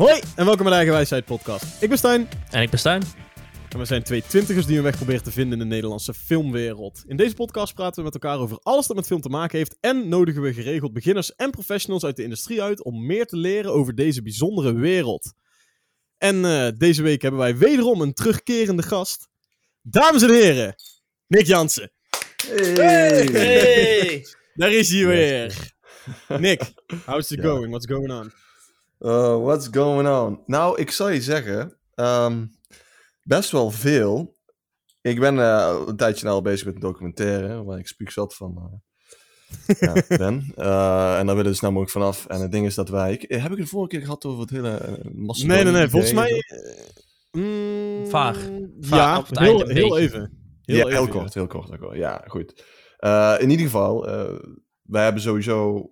Hoi en welkom bij de Eigen Wijsheid podcast. Ik ben Stijn En ik ben Stijn. en we zijn twee twintigers die hun weg proberen te vinden in de Nederlandse filmwereld. In deze podcast praten we met elkaar over alles dat met film te maken heeft en nodigen we geregeld beginners en professionals uit de industrie uit om meer te leren over deze bijzondere wereld. En eh, deze week hebben wij wederom een terugkerende gast. Dames en heren, Nick Jansen. Hey! Daar is hij weer. Nick, how's it going? What's going on? Uh, what's going on? Nou, ik zal je zeggen, ehm, best wel veel. Ik ben eh, een tijdje nou al bezig met een documentaire, waar ik spuug zat van eh, ja, ben. Eh, en daar willen we dus nou mogelijk vanaf. En het ding is dat wij... ik- heb ik het vorige keer gehad over het hele uh, Nee, nee, nee. Volgens mij... mm, Vaag. Vaag, Ja, op het heel, heel even. Heel ja, even, heel ja. kort, heel kort. heel kort. Ja, goed. Eh, in ieder geval, eh, wij hebben sowieso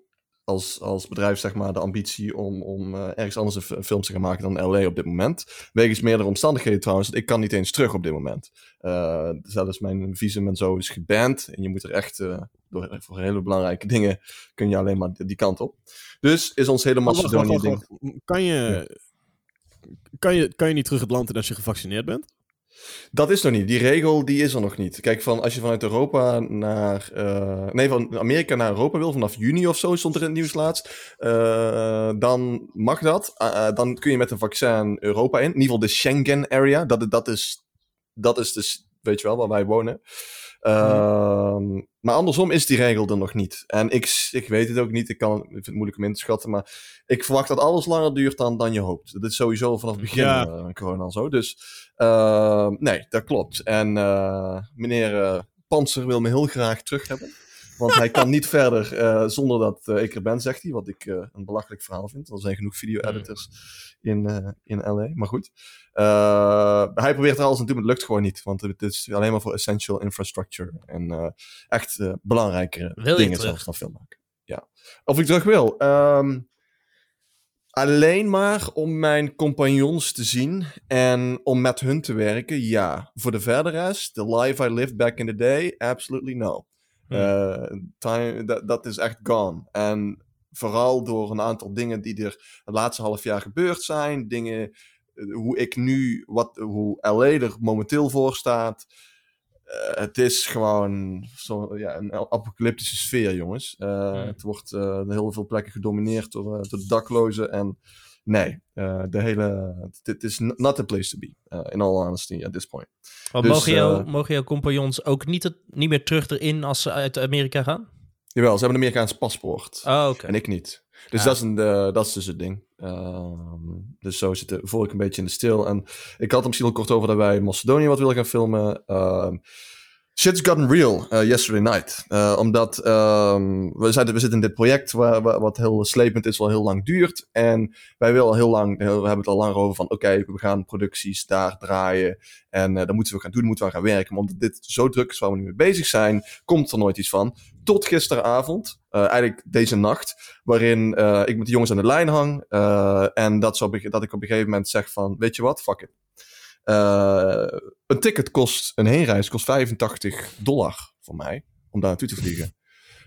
als, als bedrijf zeg maar de ambitie om, om eh, ergens anders een film te gaan maken dan LA op dit moment. Wegens meerdere omstandigheden trouwens, ik kan niet eens terug op dit moment. Eh, zelfs mijn visum en zo is geband en je moet er echt, eh, door, voor hele belangrijke dingen kun je alleen maar die, kant op. Dus is ons hele Macedonië ding... Kan je, kan, je, kan je niet terug het land in als je gevaccineerd bent? Dat is nog niet. Die regel die is er nog niet. Kijk, van als je vanuit Europa naar. eh, nee, van Amerika naar Europa wil, vanaf juni of zo stond er in het nieuws laatst. eh, dan mag dat. Eh, dan kun je met een vaccin Europa in. In ieder geval de Schengen area. Dat, dat, is, dat is dus, weet je wel, waar wij wonen. Ehm, Maar andersom is die regel er nog niet. En ik, ik weet het ook niet. Ik, kan, ik vind het moeilijk om in te schatten. Maar ik verwacht dat alles langer duurt dan, dan je hoopt. Dat is sowieso vanaf het begin Ja. eh, corona al zo. Dus uh, nee, dat klopt. En uh, meneer uh, Panzer wil me heel graag terug hebben. Want hij kan niet verder uh, zonder dat uh, ik er ben, zegt hij. Wat ik uh, een belachelijk verhaal vind. Er zijn genoeg video-editors in, uh, in LA. Maar goed. Hij probeert er alles aan te doen, maar het lukt gewoon niet. Want het is alleen maar voor essential infrastructure. En echt belangrijke wil dingen zelfs dan film maken. Ja. Of ik terug wil. Um, alleen maar om mijn compagnons te zien en om met hun te werken, ja. Voor de verder rest, the life I lived back in the day, absolutely no. Uh, time, dat, dat is echt gone. En vooral door een aantal dingen die er het laatste half jaar gebeurd zijn. Dingen, uh, hoe ik nu, wat, hoe LA er momenteel voor staat. Uh, het is gewoon zo, ja, een apocalyptische sfeer, jongens. Uh, mm. Het wordt uh, heel veel plekken gedomineerd door, door de daklozen. En nee, uh, de hele. Dit is not a place to be, uh, in all honesty, at this point. Dus, mogen, jou, mogen jouw compagnons ook niet, het, niet meer terug erin als ze uit Amerika gaan? Jawel, ze hebben een Amerikaans paspoort. Oh, okay. En ik niet. Dus dat, is een, uh, dat is dus het ding. Uh, dus zo zit voel ik een beetje in de stil. En ik had er misschien al kort over dat wij Macedonië wat willen gaan filmen. Uh, Shit's gotten real uh, yesterday night. Uh, omdat um, we, zijn, we zitten in dit project waar, wat heel slepend is, wel heel lang duurt. En wij willen al heel lang, we hebben het al langer over van oké, we gaan producties daar draaien. En uh, dat moeten we gaan doen, moeten we gaan werken. Maar omdat dit zo druk is waar we nu mee bezig zijn, komt er nooit iets van. Tot gisteravond, uh, eigenlijk deze nacht, waarin uh, ik met de jongens aan de lijn hang. En dat, dat ik op een gegeven moment zeg van, weet je wat, fuck it. Uh, een ticket kost, een heenreis kost 85 dollar voor mij, om daar naartoe te vliegen.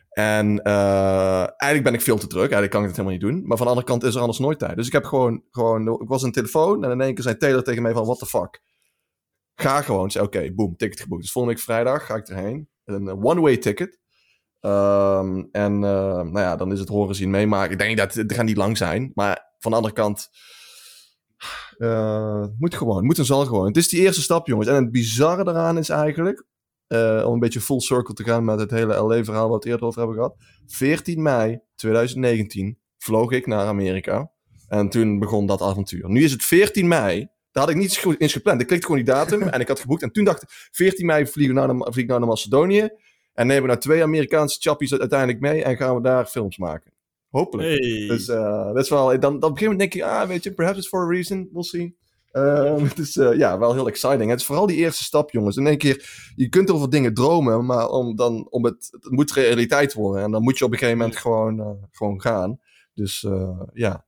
En uh, eigenlijk ben ik veel te druk, eigenlijk kan ik het helemaal niet doen. Maar van de andere kant is er anders nooit tijd. Dus ik heb gewoon, gewoon ik was de telefoon en in één keer zei Taylor tegen mij van, what the fuck. Ga gewoon, oké, boom, ticket geboekt. Dus volgende week vrijdag ga ik erheen. Een one-way ticket. Um, en nou ja, dan is het horen zien meemaken. Ik denk dat het gaat niet lang zijn. Maar van de andere kant... Uh, moet gewoon, moet en zal gewoon. Het is die eerste stap, jongens. En het bizarre daaraan is eigenlijk, uh, om een beetje full circle te gaan met het hele LA-verhaal wat we eerder over hebben gehad. 14 mei 2019 vloog ik naar Amerika. En toen begon dat avontuur. Nu is het 14 mei. Daar had ik niet eens gepland. Ik klikte gewoon die datum en ik had geboekt. En toen dacht ik, 14 mei vlieg ik naar, naar Macedonië. En nemen we nou twee Amerikaanse chappies uiteindelijk mee en gaan we daar films maken. Hopelijk. Hey. Dus uh, dat is wel. Dan, dan op een gegeven moment denk je, ah, weet je, perhaps it's for a reason. We'll see. Uh, het is uh, ja, wel heel exciting. Het is vooral die eerste stap, jongens. In één keer, je kunt over dingen dromen, maar om dan, om het, het moet realiteit worden. En dan moet je op een gegeven moment gewoon, uh, gewoon gaan. Dus ja,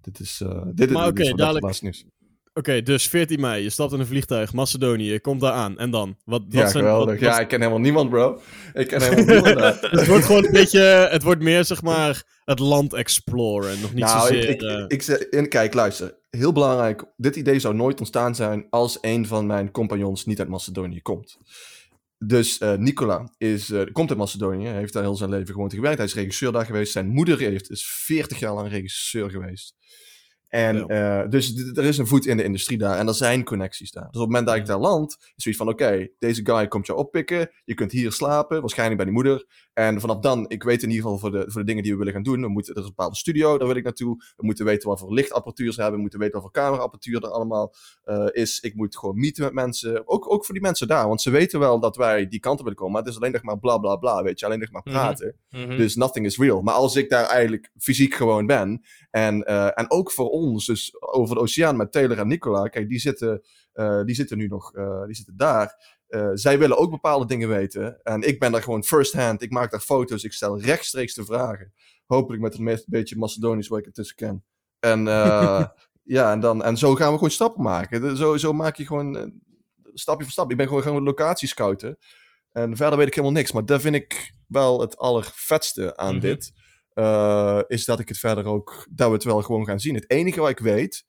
dit is. dit maar oké, okay, dadelijk. Okay, dus 14 mei, je stapt in een vliegtuig, Macedonië, je komt daar aan. En dan? Wat, wat ja, zijn, geweldig. wat, ja, ik ken helemaal niemand, bro. Ik ken helemaal niemand daar. het wordt gewoon een beetje, het wordt meer zeg maar het land exploren. Nog niet nou, zozeer... Ik, ik, ik, ik, kijk, luister. heel belangrijk, dit idee zou nooit ontstaan zijn als een van mijn compagnons niet uit Macedonië komt. Dus uh, Nicola is, uh, komt uit Macedonië, heeft daar heel zijn leven gewoon gewerkt. Hij is regisseur daar geweest. Zijn moeder heeft, is 40 jaar lang regisseur geweest. En ja. uh, dus er is een voet in de industrie daar en er zijn connecties daar. Dus op het moment dat ik daar land, is zoiets van: oké, deze guy komt jou oppikken. Je kunt hier slapen, waarschijnlijk bij die moeder. En vanaf dan, ik weet in ieder geval voor de, voor de dingen die we willen gaan doen. We moeten, er is een bepaalde studio, daar wil ik naartoe. We moeten weten wat voor lichtapparatuur ze hebben. We moeten weten wat voor cameraapparatuur er allemaal uh, is. Ik moet gewoon meeten met mensen. Ook, ook voor die mensen daar, want ze weten wel dat wij die kant op willen komen. Maar het is alleen nog maar bla bla bla, weet je. Alleen nog maar praten. Mm -hmm. Dus nothing is real. Maar als ik daar eigenlijk fysiek gewoon ben. En, uh, en ook voor ons, dus over de oceaan met Taylor en Nicola. Kijk, die zitten, uh, die zitten nu nog uh, die zitten daar. Zij willen ook bepaalde dingen weten. En ik ben daar gewoon first hand. Ik maak daar foto's. Ik stel rechtstreeks de vragen. Hopelijk met een beetje Macedonisch waar ik ertussen ken. En ja, en, dan, en zo gaan we gewoon stappen maken. Zo, zo maak je gewoon stapje voor stap. Ik ben gewoon gaan locaties scouten. En verder weet ik helemaal niks. Maar dat vind ik wel het allervetste aan mm -hmm. dit. Uh, is dat ik het verder ook, dat we het wel gewoon gaan zien. Het enige wat ik weet,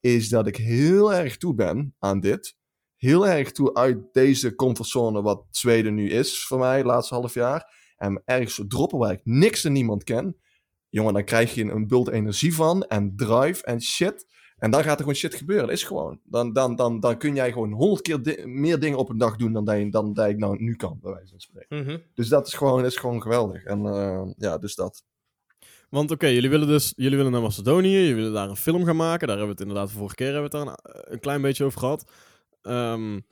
is dat ik heel erg toe ben aan dit. Heel erg toe uit deze comfortzone wat Zweden nu is voor mij, het laatste half jaar. En ergens zo droppen waar ik niks en niemand ken. Jongen, dan krijg je een bult energie van en drive en shit. En dan gaat er gewoon shit gebeuren. Dat is gewoon. Dan, dan, dan, dan kun jij gewoon honderd keer di meer dingen op een dag doen dan dat, je, dan dat ik nou nu kan, bij wijze van spreken. Mm -hmm. Dus dat is gewoon, is gewoon geweldig. En uh, ja, dus dat. Want oké, okay, jullie willen dus jullie willen naar Macedonië, jullie willen daar een film gaan maken. Daar hebben we het inderdaad de vorige keer hebben we het daar een, een klein beetje over gehad. Um,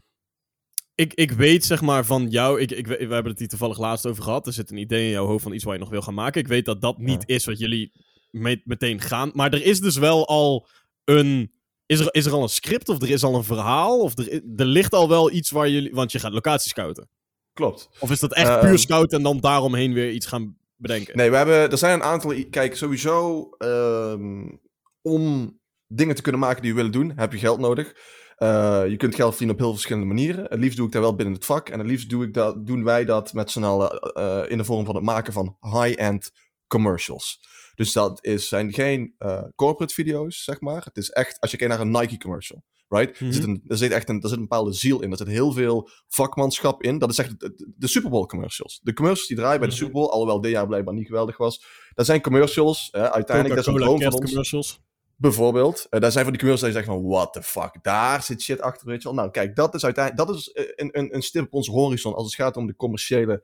ik, ik weet zeg maar van jou, ik, ik, we hebben het hier toevallig laatst over gehad. Er zit een idee in jouw hoofd van iets waar je nog wil gaan maken. Ik weet dat dat niet ja. is wat jullie mee, meteen gaan. Maar er is dus wel al een. Is er, is er al een script of er is al een verhaal? Of er, er ligt al wel iets waar jullie. Want je gaat locaties scouten. Klopt. Of is dat echt uh, puur scouten en dan daaromheen weer iets gaan bedenken? Nee, we hebben, er zijn een aantal. Kijk, sowieso. Um, om dingen te kunnen maken die we willen doen, heb je geld nodig. Uh, je kunt geld verdienen op heel verschillende manieren. Het liefst doe ik dat wel binnen het vak. En het liefst doe ik dat, doen wij dat met z'n allen uh, in de vorm van het maken van high-end commercials. Dus dat is, zijn geen uh, corporate video's, zeg maar. Het is echt, als je kijkt naar een Nike commercial, right? Er, zit een, er, zit echt een, er zit een bepaalde ziel in. Er zit heel veel vakmanschap in. Dat is echt de, de Super Bowl commercials. De commercials die draaien bij de Mhm. Super Bowl, alhoewel dit jaar blijkbaar niet geweldig was. Dat zijn commercials, hè, uiteindelijk, dat is een Coca-Cola droom van ons. kerstcommercials. Bijvoorbeeld. Uh, daar zijn van die commercials je zegt van, what the fuck, daar zit shit achter, weet je wel. Nou, kijk, dat is uiteindelijk, dat is eh, een, een, een stip op onze horizon als het gaat om de commerciële,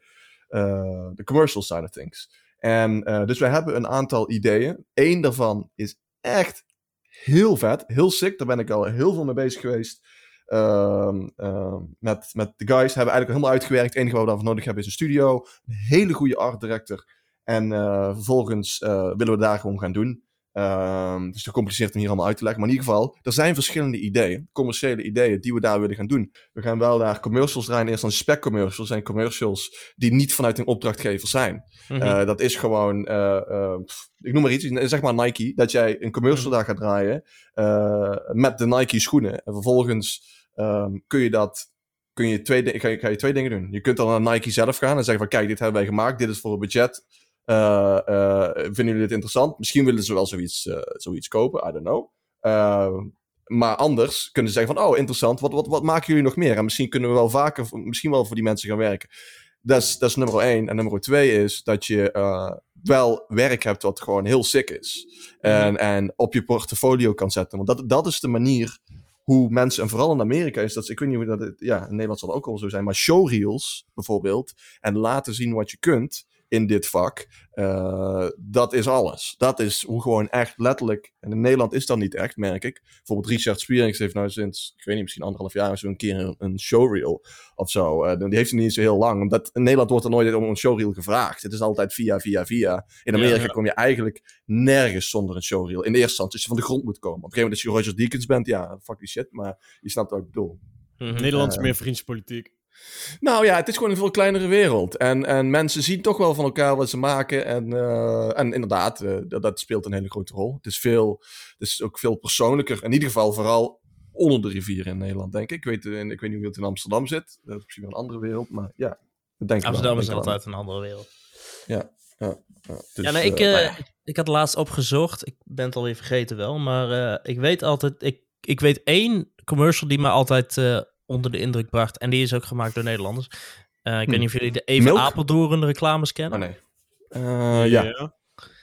uh, de commercial side of things. En uh, dus wij hebben een aantal ideeën. Eén daarvan is echt heel vet, heel sick. Daar ben ik al heel veel mee bezig geweest. Uh, uh, met, met de guys hebben we eigenlijk helemaal uitgewerkt. Het enige wat we daarvoor nodig hebben is een studio. Een hele goede art director. En uh, vervolgens uh, willen we daar gewoon gaan doen. Uh, dus te compliceerd om hier allemaal uit te leggen. Maar in ieder geval, er zijn verschillende ideeën. Commerciële ideeën die we daar willen gaan doen. We gaan wel daar commercials draaien. Eerst dan spec commercials. zijn commercials die niet vanuit een opdrachtgever zijn. Mhm. Uh, dat is gewoon, uh, pff, ik noem maar iets, zeg maar Nike. Dat jij een commercial daar gaat draaien met de Nike schoenen. En vervolgens um, kun je dat, kun je twee, ga, je, ga je twee dingen doen. Je kunt dan naar Nike zelf gaan en zeggen van kijk, dit hebben wij gemaakt. Dit is voor een budget. Uh, uh, vinden jullie dit interessant? Misschien willen ze wel zoiets, uh, zoiets kopen, I don't know. maar anders kunnen ze zeggen van, oh, interessant, wat, wat, wat maken jullie nog meer? En misschien kunnen we wel vaker, misschien wel voor die mensen gaan werken. Dat is, dat is nummer één. En nummer twee is dat je wel werk hebt wat gewoon heel sick is. En, en op je portfolio kan zetten. Want dat, dat is de manier hoe mensen, en vooral in Amerika is dat, ik weet niet hoe dat, ja, in Nederland zal het ook al zo zijn, maar showreels bijvoorbeeld, en laten zien wat je kunt in dit vak, uh, dat is alles. Dat is hoe gewoon echt letterlijk, en in Nederland is dat niet echt, merk ik. Bijvoorbeeld Richard Spierings heeft nou sinds, ik weet niet, misschien anderhalf jaar zo een keer een, een showreel of zo. Uh, die heeft hij niet zo heel lang, omdat in Nederland wordt er nooit om een showreel gevraagd. Het is altijd via, via, via. In Amerika ja, ja. kom je eigenlijk nergens zonder een showreel. In de eerste instantie, als je van de grond moet komen. Op een gegeven moment als je Roger Deakins bent, ja, fuck die shit, maar je snapt wat ik bedoel. Mm-hmm. Nederland is uh, meer vriendspolitiek. Nou ja, het is gewoon een veel kleinere wereld. En, en mensen zien toch wel van elkaar wat ze maken. En, uh, en inderdaad, uh, dat, dat, speelt een hele grote rol. Het is, veel, het is ook veel persoonlijker. In ieder geval vooral onder de rivier in Nederland, denk ik. Ik weet, uh, ik weet niet hoe het in Amsterdam zit. Dat is misschien wel een andere wereld, maar ja. Denk Amsterdam wel, is altijd een andere wereld. Ja, ja. ja. Dus, ja ik, uh, ik had laatst opgezocht. Ik ben het alweer vergeten wel. Maar ik weet altijd. Ik, ik weet één commercial die me altijd onder de indruk bracht. En die is ook gemaakt door Nederlanders. ik weet Hm. niet of jullie de Even Milk? Apeldoorn reclames kennen. Oh nee. Eh, ja.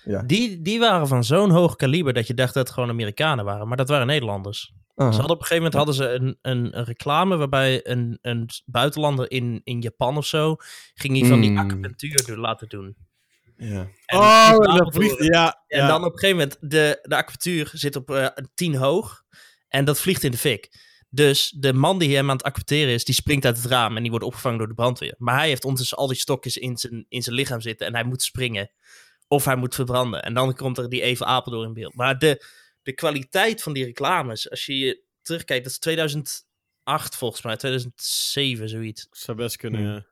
Ja. Die, die waren van zo'n hoog kaliber dat je dacht dat het gewoon Amerikanen waren. Maar dat waren Nederlanders. Ze hadden op een gegeven moment hadden ze een, een, een reclame waarbij een, een buitenlander in, in Japan of zo ging hij van die Mm. acupunctuur laten doen. Ja. En oh, die dat vliegt. Ja, En ja. dan op een gegeven moment, de, de acupunctuur zit op eh, een 10 hoog en dat vliegt in de fik. Dus de man die hem aan het acupuncteren is, die springt uit het raam en die wordt opgevangen door de brandweer. Maar hij heeft ondertussen al die stokjes in zijn, in zijn lichaam zitten en hij moet springen. Of hij moet verbranden. En dan komt er die even Apeldoorn in beeld. Maar de, de kwaliteit van die reclames, als je je terugkijkt, dat is 2008 volgens mij, 2007 zoiets. Zou best kunnen, Hmm. ja.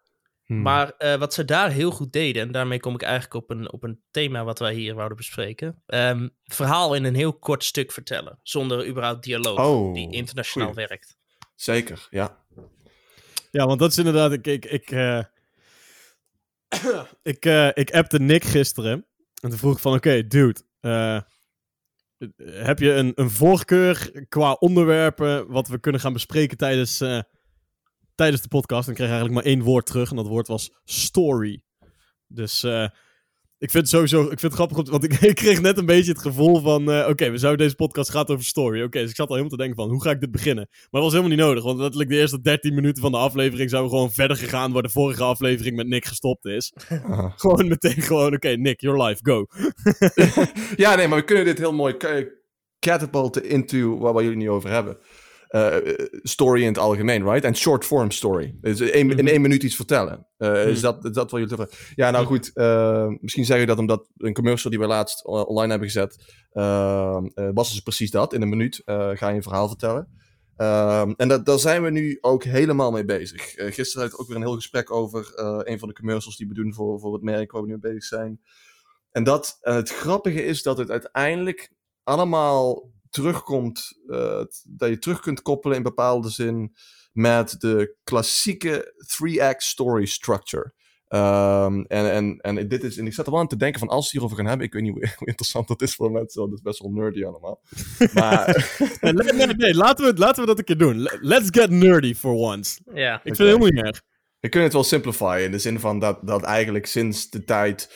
Hm. Maar eh, wat ze daar heel goed deden, en daarmee kom ik eigenlijk op een, op een thema wat wij hier wouden bespreken. Ehm, verhaal in een heel kort stuk vertellen, zonder überhaupt dialoog, Oh, die internationaal goeie. werkt. Zeker, ja. Ja, want dat is inderdaad... Ik, ik, ik, eh, ik, eh, ik appte Nick gisteren. En toen vroeg ik van, oké, dude. eh, heb je een, een voorkeur qua onderwerpen wat we kunnen gaan bespreken tijdens, eh, tijdens de podcast? En ik kreeg eigenlijk maar één woord terug. En dat woord was story. Dus eh, ik vind het sowieso ik vind het grappig, want ik, ik kreeg net een beetje het gevoel van... eh, Oké, we zouden deze podcast gaat over story. Oké, dus ik zat al helemaal te denken van, hoe ga ik dit beginnen? Maar dat was helemaal niet nodig, want letterlijk de eerste 13 minuten van de aflevering... zouden we gewoon verder gegaan waar de vorige aflevering met Nick gestopt is. Gewoon meteen gewoon, oké, Nick, your life, go. ja, nee, maar we kunnen dit heel mooi ca- catapulten into waar we jullie nu over hebben. Eh, story in het algemeen, right? En short form story. Dus in Mhm. één minuut iets vertellen. Eh, Is Mhm. dat, dat wat jullie over Ja, nou goed. eh, misschien zeg je dat omdat een commercial die we laatst online hebben gezet. was dus precies dat. In een minuut ga je een verhaal vertellen. En dat, daar zijn we nu ook helemaal mee bezig. Gisteren had ik ook weer een heel gesprek over een van de commercials die we doen voor, voor het merk waar we nu mee bezig zijn. En dat, het grappige is dat het uiteindelijk allemaal terugkomt, eh, dat je terug kunt koppelen in bepaalde zin met de klassieke three-act story structure. Ehm, en, en, en dit is, en ik zat er wel aan te denken van als we het hierover gaan hebben, ik weet niet hoe, hoe interessant dat is voor mensen, want het is best wel nerdy allemaal. Maar Nee, nee, nee, nee, laten, we, laten we dat een keer doen. Le- Let's get nerdy for once. Ja, Ik vind het helemaal niet erg. We kunnen het wel simplifyen in de zin van dat, dat eigenlijk sinds de tijd.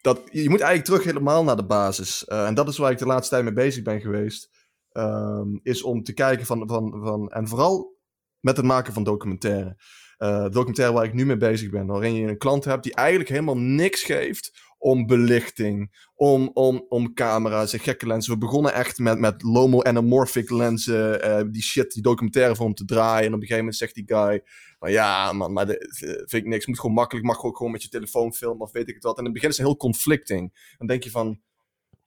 Dat, je moet eigenlijk terug helemaal naar de basis. Eh, en dat is waar ik de laatste tijd mee bezig ben geweest. Ehm, is om te kijken van, van, van. En vooral met het maken van documentaire. Eh, documentaire waar ik nu mee bezig ben. Waarin je een klant hebt die eigenlijk helemaal niks geeft om belichting, om, om, om camera's en gekke lenzen. We begonnen echt met, met Lomo anamorphic lenzen, eh, die shit, die documentaire voor hem te draaien. En op een gegeven moment zegt die guy, maar ja man, maar dat vind ik niks. Moet gewoon makkelijk, mag ook gewoon met je telefoon filmen of weet ik het wat. En in het begin is het heel conflicting. Dan denk je van,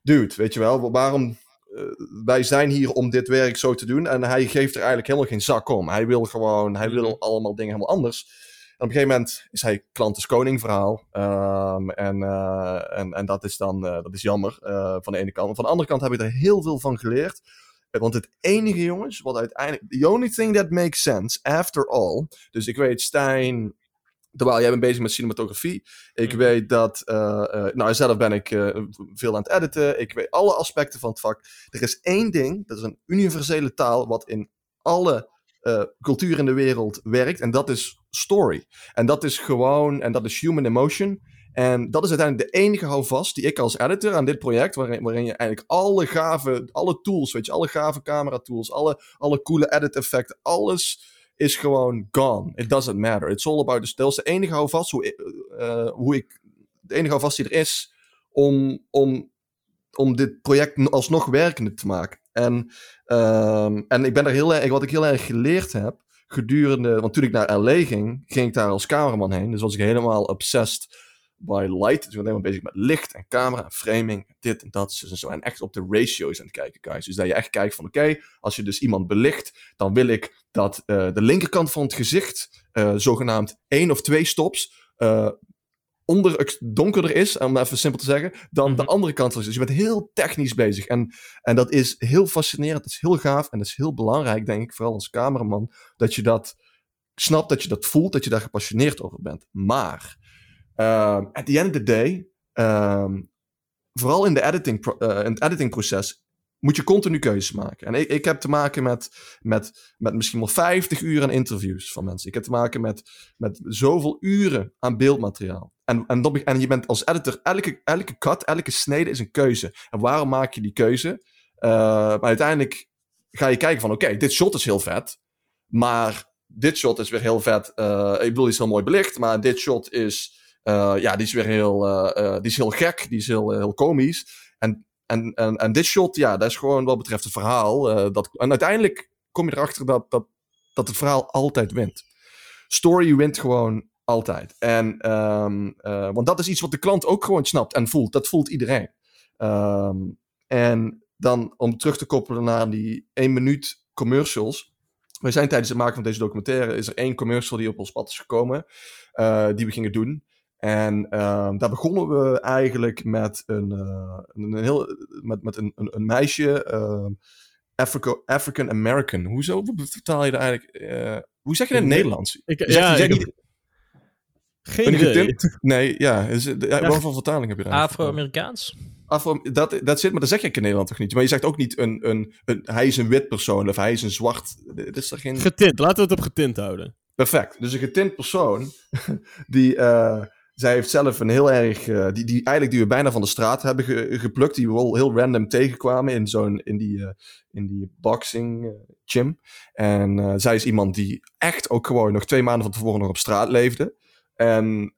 dude, weet je wel, waarom... eh, wij zijn hier om dit werk zo te doen. En hij geeft er eigenlijk helemaal geen zak om. Hij wil gewoon, hij wil allemaal dingen helemaal anders. En op een gegeven moment is hij klant is koning verhaal. Ehm, en, eh, en, en dat is dan eh, dat is jammer van de ene kant. Van de andere kant heb ik er heel veel van geleerd. Want het enige, jongens, wat uiteindelijk. The only thing that makes sense after all. Dus ik weet, Stijn. Terwijl jij bent bezig met cinematografie. Ik Mhm. weet dat. eh, eh, nou, zelf ben ik eh, veel aan het editen. Ik weet alle aspecten van het vak. Er is één ding, dat is een universele taal. wat in alle culturen in de wereld werkt. En dat is story. En dat is gewoon. En dat is human emotion. En dat is uiteindelijk de enige houvast die ik als editor aan dit project, waarin, waarin je eigenlijk alle gave, alle tools, weet je, alle gave camera tools, alle, alle coole edit effecten, alles is gewoon gone. It doesn't matter. It's all about, dat is de enige houvast hoe, ik- eh, hoe ik, de enige houvast die er is om, om, om dit project alsnog werkende te maken. En, ehm, en ik ben er heel erg, wat ik heel erg geleerd heb, gedurende, want toen ik naar LA ging, ging ik daar als cameraman heen. Dus was ik helemaal obsessed by light. Dus ik ben helemaal bezig met licht en camera en framing, dit en dat. Dus en, zo. en echt op de ratio's aan het kijken, guys. Dus dat je echt kijkt van, oké, als je dus iemand belicht, dan wil ik dat eh, de linkerkant van het gezicht eh, zogenaamd één of twee stops eh, onder donkerder is, om even simpel te zeggen, dan de Mhm. andere kant. Dus je bent heel technisch bezig. En, en dat is heel fascinerend, dat is heel gaaf en dat is heel belangrijk, denk ik, vooral als cameraman, dat je dat snapt, dat je dat voelt, dat je daar gepassioneerd over bent. Maar, ehm at the end of the day, ehm, vooral in, de editing eh, in het editingproces moet je continu keuzes maken. En ik, ik heb te maken met, met, met misschien wel 50 uur aan interviews van mensen. Ik heb te maken met, met zoveel uren aan beeldmateriaal. En, en, en je bent als editor, elke, elke cut, elke snede is een keuze. En waarom maak je die keuze? Eh, maar uiteindelijk ga je kijken van, oké, dit shot is heel vet. Maar dit shot is weer heel vet. Eh, ik bedoel, die is heel mooi belicht. Maar dit shot is, ja, die is weer heel, eh, eh, die is heel gek. Die is heel, heel komisch. En, en, en, en dit shot, ja, dat is gewoon wat betreft het verhaal. eh, dat, en uiteindelijk kom je erachter dat, dat, dat het verhaal altijd wint. Story wint gewoon altijd. En, ehm, eh, want dat is iets wat de klant ook gewoon snapt en voelt. Dat voelt iedereen. Ehm, en dan om terug te koppelen naar die 1 minuut commercials. We zijn tijdens het maken van deze documentaire, is er één commercial die op ons pad is gekomen, eh, die we gingen doen. En ehm, daar begonnen we eigenlijk met een, eh, een, een heel, met, met een, een, een meisje, ehm, Africa, African American. Hoezo Hoe vertaal je dat eigenlijk? eh, hoe zeg je dat in het. Nederlands? Ik, Je ja, je ik niet- geen een idee. getint- Nee, ja. Is, het- ja, wat voor vertaling heb je daar? Afro-Amerikaans? Afro, dat, dat zit, maar dat zeg ik in Nederland toch niet? Maar je zegt ook niet een, een, een, hij is een wit persoon of hij is een zwart. Dit is er geen... Getint, laten we het op getint houden. Perfect. Dus een getint persoon, die, eh, zij heeft zelf een heel erg, eh, die, die eigenlijk die we bijna van de straat hebben ge- geplukt, die we wel heel random tegenkwamen in zo'n, in die, eh, in die boxing eh, gym. En zij is iemand die echt ook gewoon nog twee maanden van tevoren nog op straat leefde. En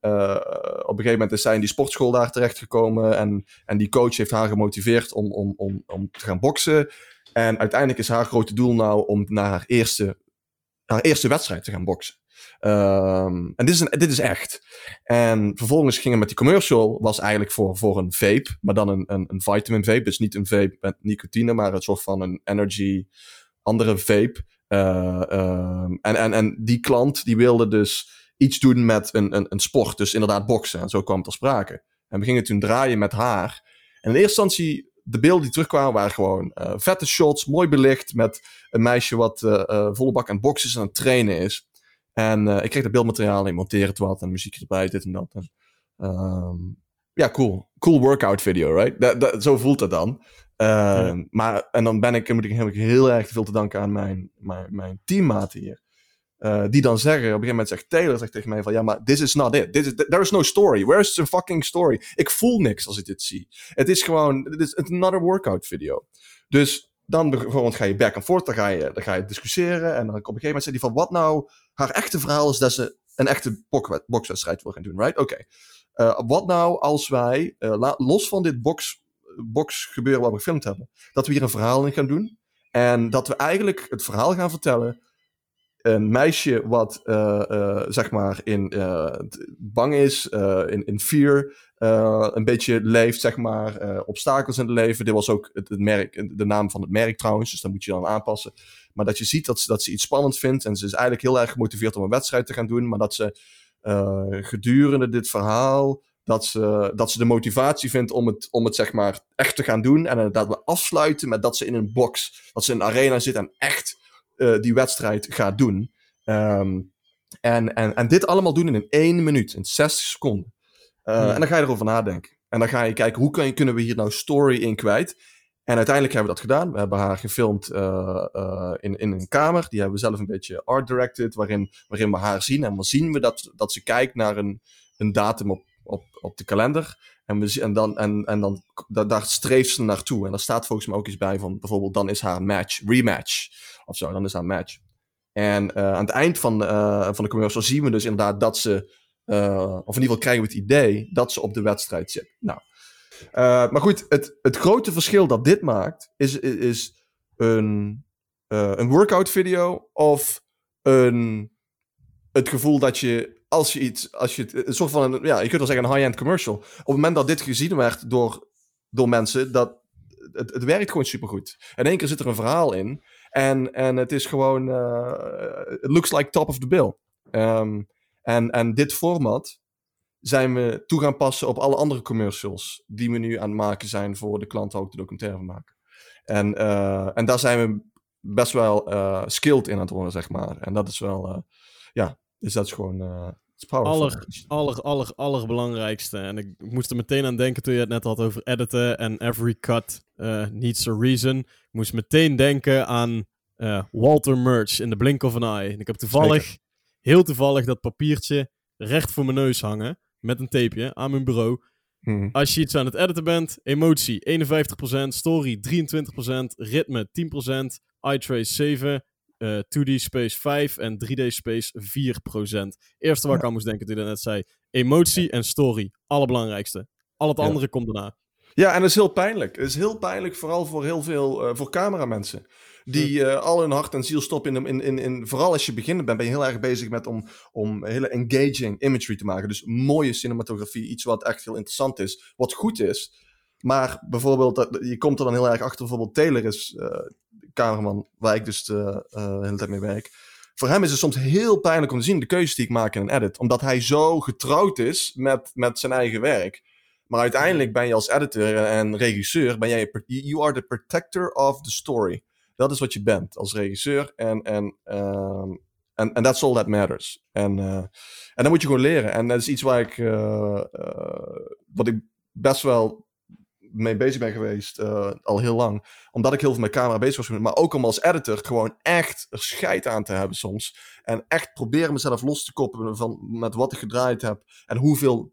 op een gegeven moment is zij in die sportschool daar terechtgekomen. En, en die coach heeft haar gemotiveerd om, om, om, om te gaan boksen. En uiteindelijk is haar grote doel nou om naar haar eerste, haar eerste wedstrijd te gaan boksen. Ehm, en dit is, dit is echt. En vervolgens gingen met die commercial, was eigenlijk voor, voor een vape, maar dan een, een, een vitamin vape. Dus niet een vape met nicotine, maar een soort van een energy, andere vape. Eh, ehm, en, en, en die klant die wilde dus iets doen met een, een, een sport, dus inderdaad boksen. En zo kwam het ter sprake. En we gingen toen draaien met haar. En in eerste instantie, de beelden die terugkwamen waren gewoon eh, vette shots, mooi belicht, met een meisje wat eh, volle bak aan het boksen aan het trainen is. En eh, ik kreeg dat beeldmateriaal, ik monteer het wat en muziekje erbij, dit en dat. En, ehm, ja, cool. Cool workout video, right? Dat, dat, zo voelt het dan. Ehm, Maar, en dan ben ik, moet ik, heb ik heel erg veel te danken aan mijn, mijn, mijn teammaten hier. Eh, die dan zeggen, op een gegeven moment zegt Taylor zegt tegen mij van, ja, maar this is not it. This is, there is no story. Where is the fucking story? Ik voel niks als ik dit zie. Het is gewoon, het is another workout video. Dus dan bijvoorbeeld ga je back and forth, dan ga je, dan ga je discussiëren. En dan op een gegeven moment zegt hij van, wat nou haar echte verhaal is dat ze een echte bok- bokswedstrijd wil gaan doen, right? Oké. Eh, wat nou als wij, eh, los van dit box, boxgebeuren wat we gefilmd hebben, dat we hier een verhaal in gaan doen. En dat we eigenlijk het verhaal gaan vertellen. Een meisje wat, eh, zeg maar, in, bang is, in, in fear, eh, een beetje leeft, zeg maar, eh, obstakels in het leven. Dit was ook het, merk, de naam van het merk trouwens, dus dat moet je dan aanpassen. Maar dat je ziet dat ze, dat ze iets spannends vindt en ze is eigenlijk heel erg gemotiveerd om een wedstrijd te gaan doen, maar dat ze eh, gedurende dit verhaal, dat ze, dat ze de motivatie vindt om het, om het zeg maar echt te gaan doen. En dat we afsluiten met dat ze in een box, dat ze in een arena zit en echt die wedstrijd gaat doen. Ehm, en, en, en dit allemaal doen in een één minuut, in 60 seconden. Eh, Hmm. En dan ga je erover nadenken. En dan ga je kijken, hoe kan kunnen we hier nou story in kwijt? En uiteindelijk hebben we dat gedaan. We hebben haar gefilmd eh, eh, in, in een kamer. Die hebben we zelf een beetje art directed, waarin, waarin we haar zien. En dan zien we dat, dat ze kijkt naar een, een datum op, op, op de kalender. En, we, en, dan, en, en dan, da- daar streeft ze naartoe. En daar staat volgens mij ook iets bij van, bijvoorbeeld, dan is haar match, rematch. Of zo, dan is haar match. En aan het eind van, van de commercial zien we dus inderdaad dat ze, eh, of in ieder geval krijgen we het idee, dat ze op de wedstrijd zit. Nou, eh, maar goed, het, het grote verschil dat dit maakt, is, is, een, eh, een workout video of een, het gevoel dat je, als je iets, als je een soort van, een, ja, je kunt wel zeggen een high-end commercial. Op het moment dat dit gezien werd door, door mensen, dat het, het werkt gewoon supergoed. In één keer zit er een verhaal in en, en het is gewoon, it looks like top of the bill. Ehm, en, en dit format zijn we toe gaan passen op alle andere commercials die we nu aan het maken zijn voor de klanten ook de documentaire van maken. En, eh, en daar zijn we best wel eh skilled in aan het worden, zeg maar. En dat is wel, eh, ja, dus dat is gewoon, aller, aller, aller, allerbelangrijkste. En ik moest er meteen aan denken toen je het net had over editen en every cut uh, needs a reason. Ik moest meteen denken aan uh, Walter Murch in The Blink of an Eye. En ik heb toevallig. Heel toevallig, dat papiertje recht voor mijn neus hangen. Met een tapeje aan mijn bureau. Hmm. Als je iets aan het editen bent, emotie 51%, story 23%, ritme 10%, eye trace 7, uh, 2D space 5 en 3D space 4%. Eerste waar ik aan moest denken toen je net zei, emotie en story, allerbelangrijkste. Al het andere komt daarna. Ja, en dat is heel pijnlijk. Het is heel pijnlijk, vooral voor heel veel, uh, voor cameramensen. Die uh, al hun hart en ziel stoppen in, in, in, in, Vooral als je beginnend bent, ben je heel erg bezig met om, om hele engaging imagery te maken. Dus mooie cinematografie, iets wat echt heel interessant is, wat goed is. Maar bijvoorbeeld, dat, je komt er dan heel erg achter, bijvoorbeeld Taylor is uh, cameraman, waar ik dus de hele tijd mee werk. Voor hem is het soms heel pijnlijk om te zien de keuzes die ik maak in een edit. Omdat hij zo getrouwd is met, met zijn eigen werk. Maar uiteindelijk ben je als editor en regisseur, ben jij, you are the protector of the story. Dat is wat je bent als regisseur. En, en, um, en, en that's all that matters. En, uh, en dat moet je gewoon leren. En dat is iets waar ik, uh, uh, wat ik best wel mee bezig ben geweest al heel lang. Omdat ik heel veel met camera bezig was. Maar ook om als editor gewoon echt er scheid aan te hebben soms. En echt proberen mezelf los te koppelen van met wat ik gedraaid heb. En hoeveel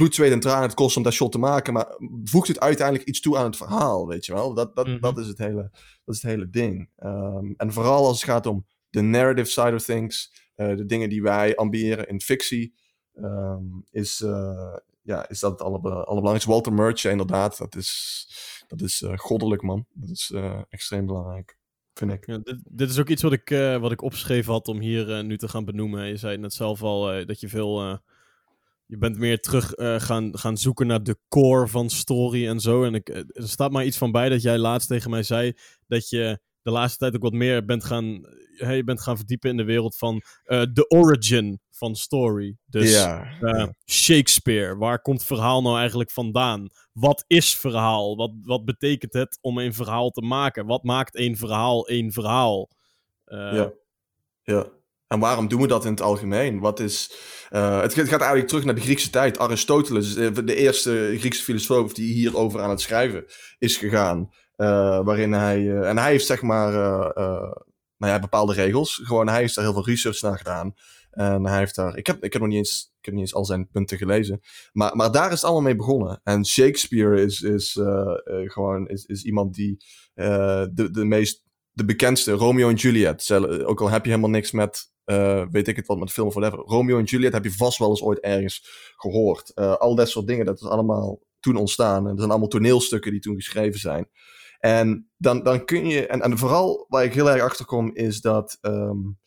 bloed, zweet en tranen het kost om dat shot te maken. Maar voegt het uiteindelijk iets toe aan het verhaal, weet je wel? Dat, dat, mm -hmm. dat, is, het hele, dat is het hele ding. Um, en vooral als het gaat om de narrative side of things. Uh, de dingen die wij ambiëren in fictie. Um, is, uh, ja, is dat het aller, allerbelangrijkste. Walter Murch, inderdaad. Dat is, dat is uh, goddelijk, man. Dat is extreem belangrijk. Vind ik. Ja, dit, dit, is ook iets wat ik, wat ik opgeschreven had om hier nu te gaan benoemen. Je zei net zelf al dat je veel je bent meer terug uh, gaan, gaan zoeken naar de core van story en zo. En ik, er staat maar iets van bij dat jij laatst tegen mij zei dat je de laatste tijd ook wat meer bent gaan, hey, je bent gaan verdiepen in de wereld van uh, de origin van story. Dus ja, uh, ja. Shakespeare, waar komt verhaal nou eigenlijk vandaan? Wat is verhaal? Wat, wat betekent het om een verhaal te maken? Wat maakt een verhaal een verhaal? Ja. ja. En waarom doen we dat in het algemeen? Wat is, uh, het gaat eigenlijk terug naar de Griekse tijd. Aristoteles, de eerste Griekse filosoof die hierover aan het schrijven is gegaan. Uh, waarin hij, en hij heeft zeg maar, nou ja, bepaalde regels. Gewoon, hij heeft daar heel veel research naar gedaan. En hij heeft daar, ik heb, ik heb nog niet eens, ik heb niet eens al zijn punten gelezen. Maar, maar daar is het allemaal mee begonnen. En Shakespeare is, is gewoon, is, is iemand die de, de meest de bekendste, Romeo en Juliet. Ook al heb je helemaal niks met, uh, weet ik het wat, met film whatever. Romeo en Juliet heb je vast wel eens ooit ergens gehoord. Uh, al dat soort dingen, dat is allemaal toen ontstaan. En er zijn allemaal toneelstukken die toen geschreven zijn. En dan, dan kun je, en, en vooral waar ik heel erg achter kom, is dat um,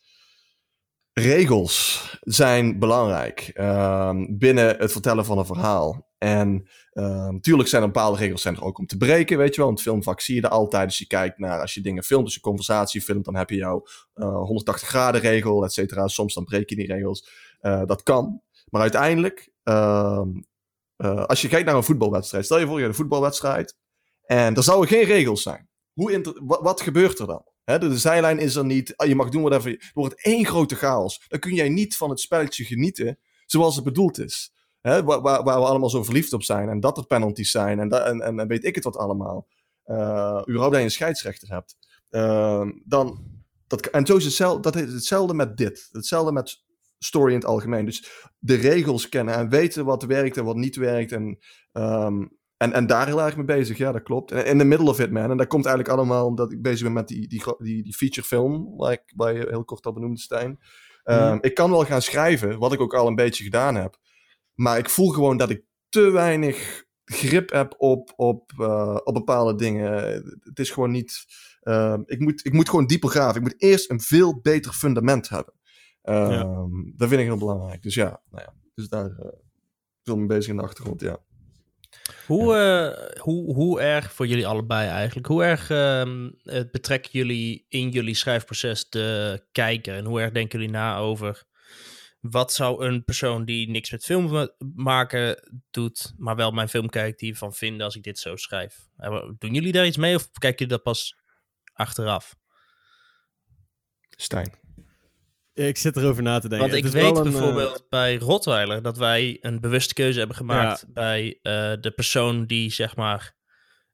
regels zijn belangrijk um, binnen het vertellen van een verhaal. En natuurlijk um, zijn er bepaalde regels zijn er ook om te breken, weet je wel. In het filmvak zie je dat altijd. Als je kijkt naar, als je dingen filmt, als je conversatie filmt, dan heb je jouw uh, 180 graden regel, et cetera. Soms dan breek je die regels. Uh, dat kan. Maar uiteindelijk, uh, als je kijkt naar een voetbalwedstrijd, stel je voor je een voetbalwedstrijd en er zouden geen regels zijn. Hoe wat, wat gebeurt er dan? De, zijlijn is er niet. Je mag doen whatever. Er wordt één grote chaos. Dan kun jij niet van het spelletje genieten zoals het bedoeld is. Hè, waar, we allemaal zo verliefd op zijn. En dat er penalties zijn. En, da, en, en, weet ik het wat allemaal. Uh, überhaupt dat je een scheidsrechter hebt. Uh, dan, dat, en zo is hetzelfde, dat is hetzelfde met dit. Hetzelfde met story in het algemeen. Dus de regels kennen en weten wat werkt en wat niet werkt. En, um, en, en daar heel erg mee bezig. Ja, dat klopt. En in the middle of it, man. En dat komt eigenlijk allemaal omdat ik bezig ben met die, die, die, die feature film. Waar, ik, waar je heel kort al benoemde, Stijn. Um, mm. Ik kan wel gaan schrijven, wat ik ook al een beetje gedaan heb. Maar ik voel gewoon dat ik te weinig grip heb op, op, uh, op bepaalde dingen. Het is gewoon niet. Uh, ik, moet, ik moet gewoon dieper graven. Ik moet eerst een veel beter fundament hebben. Ja. Dat vind ik heel belangrijk. Dus ja, nou ja. Dus daar uh, veel mee bezig in de achtergrond, ja. Hoe, ja. hoe, hoe erg, voor jullie allebei eigenlijk, hoe erg ehm, betrekken jullie in jullie schrijfproces de kijker? En hoe erg denken jullie na over wat zou een persoon die niks met film maken doet, maar wel mijn film kijkt, die van vinden als ik dit zo schrijf? Doen jullie daar iets mee of kijken jullie dat pas achteraf? Stijn. Ik zit erover na te denken. Want ik weet wel een, eh, bijvoorbeeld bij Rottweiler dat wij een bewuste keuze hebben gemaakt bij eh, de persoon die zeg maar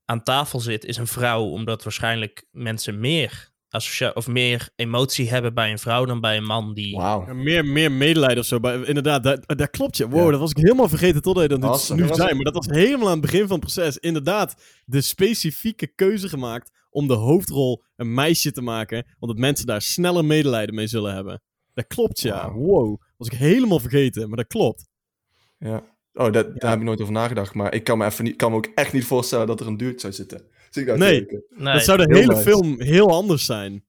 aan tafel zit, is een vrouw, omdat waarschijnlijk mensen meer associa of meer emotie hebben bij een vrouw dan bij een man die. Ja, meer, meer medelijden of zo. Maar inderdaad, dat, dat klopt je. Wow, Ja. dat was ik helemaal vergeten totdat je dat nu, Awesome. nu zei. Maar dat was helemaal aan het begin van het proces. Inderdaad, de specifieke keuze gemaakt om de hoofdrol een meisje te maken. Omdat mensen daar sneller medelijden mee zullen hebben. Dat klopt, ja. Wow. Was ik helemaal vergeten, maar dat klopt. Ja. Oh, dat, daar heb ik nooit over nagedacht. Maar ik kan me, even niet, kan me ook echt niet voorstellen dat er een dude zou zitten. Zie ik nou Nee. dat zou de hele nice. film heel anders zijn.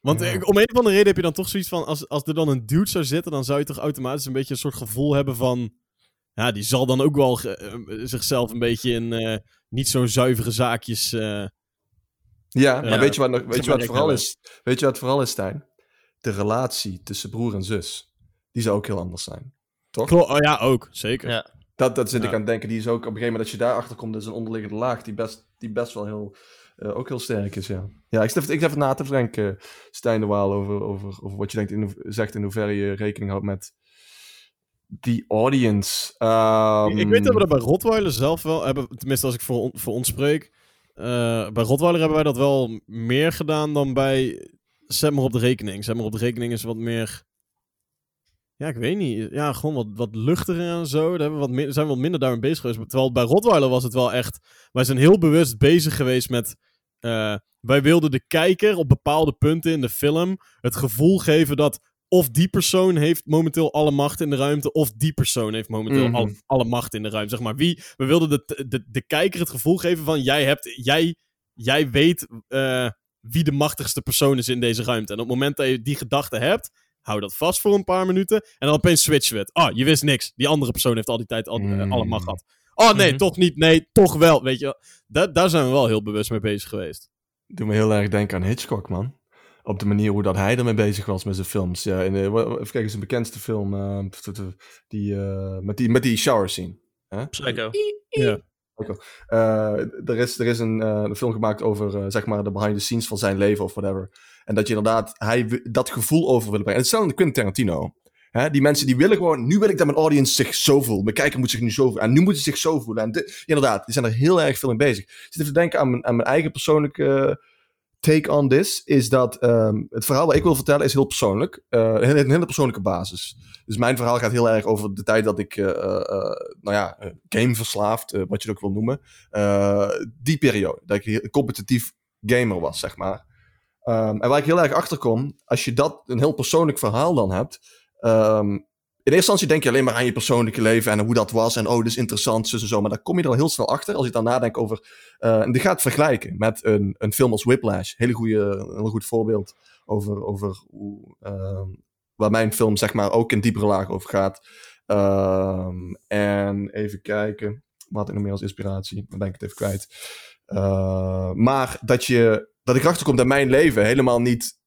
Want Ja. eh, om een of andere reden heb je dan toch zoiets van... Als, als er dan een dude zou zitten, dan zou je toch automatisch een beetje een soort gevoel hebben van... Ja, die zal dan ook wel ge- eh, zichzelf een beetje in eh, niet zo'n zuivere zaakjes... eh, Ja, maar weet je wat, nog- weet je wat vooral is? Weet je wat het vooral is, Stijn? De relatie tussen broer en zus. Die zou ook heel anders zijn. Toch? Klo- oh ja, ook. Zeker. Ja. Dat, dat zit Ja. ik aan het denken. Die is ook op een gegeven moment, als je daarachter komt, dat is een onderliggende laag die best, die best wel heel, eh, ook heel sterk is, ja. Ja, ik zit even, na te denken, Stijn de Waal, over, over, over wat je denkt in, zegt in hoeverre je rekening houdt met die audience. Ehm, Ik weet dat we dat bij Rottweiler zelf wel hebben, tenminste als ik voor, on- voor ons spreek. eh, bij Rottweiler hebben wij dat wel meer gedaan dan bij Zet maar op de rekening. Zet maar op de rekening is wat meer... Ja, ik weet niet. Ja, gewoon wat, wat luchtiger en zo. Daar hebben we wat zijn we wat minder daarmee bezig geweest. Terwijl bij Rottweiler was het wel echt... Wij zijn heel bewust bezig geweest met... eh, wij wilden de kijker op bepaalde punten in de film het gevoel geven dat of die persoon heeft momenteel alle macht in de ruimte, of die persoon heeft momenteel Mhm. alle, alle macht in de ruimte. Zeg maar, wie, we wilden de, de, de kijker het gevoel geven van, jij, hebt, jij, jij weet eh, wie de machtigste persoon is in deze ruimte. En op het moment dat je die gedachte hebt, hou dat vast voor een paar minuten, en dan opeens switchen we het. Ah, je wist niks. Die andere persoon heeft al die tijd al, eh, Mm. alle macht gehad. Oh nee, Mhm. toch niet. Nee, toch wel. Weet je, wel. Da daar zijn we wel heel bewust mee bezig geweest. Doe me heel erg denken aan Hitchcock, man. Op de manier hoe dat hij ermee bezig was met zijn films. Ja, in, eh, even kijken, zijn bekendste film, eh, die, eh, met, die, met die shower scene. Hè? Psycho. Ja. Eh, er, is, er is een, eh, een film gemaakt over eh, zeg maar de behind the scenes van zijn leven of whatever. En dat je inderdaad hij, dat gevoel over wil brengen. En hetzelfde Quentin Tarantino. Hè? Die mensen die willen gewoon, nu wil ik dat mijn audience zich zo voelt. Mijn kijker moet zich nu zo voelen. En nu moet hij zich zo voelen. En inderdaad, die zijn er heel erg veel mee bezig. Ik zit even te denken aan mijn, aan mijn eigen persoonlijke take on this. Is dat ehm, het verhaal wat ik wil vertellen is heel persoonlijk. Eh, een, een hele persoonlijke basis. Dus mijn verhaal gaat heel erg over de tijd dat ik, eh, eh, nou ja, gameverslaafd, wat je het ook wil noemen. Die periode. Dat ik competitief gamer was, zeg maar. Ehm, en waar ik heel erg achter kom, als je dat een heel persoonlijk verhaal dan hebt. ehm, eerste instantie denk je alleen maar aan je persoonlijke leven en hoe dat was. En oh, dit is interessant, zus en zo. Maar daar kom je er al heel snel achter als je dan nadenkt over. eh, en die gaat vergelijken met een, een film als Whiplash. Hele goede, een heel goed voorbeeld over, over hoe. ehm, waar mijn film, zeg maar, ook in diepere laag over gaat. Ehm, en even kijken. Wat had ik nog meer als inspiratie? Dan ben ik het even kwijt. Eh, maar dat, je, dat ik erachter kom dat mijn leven helemaal niet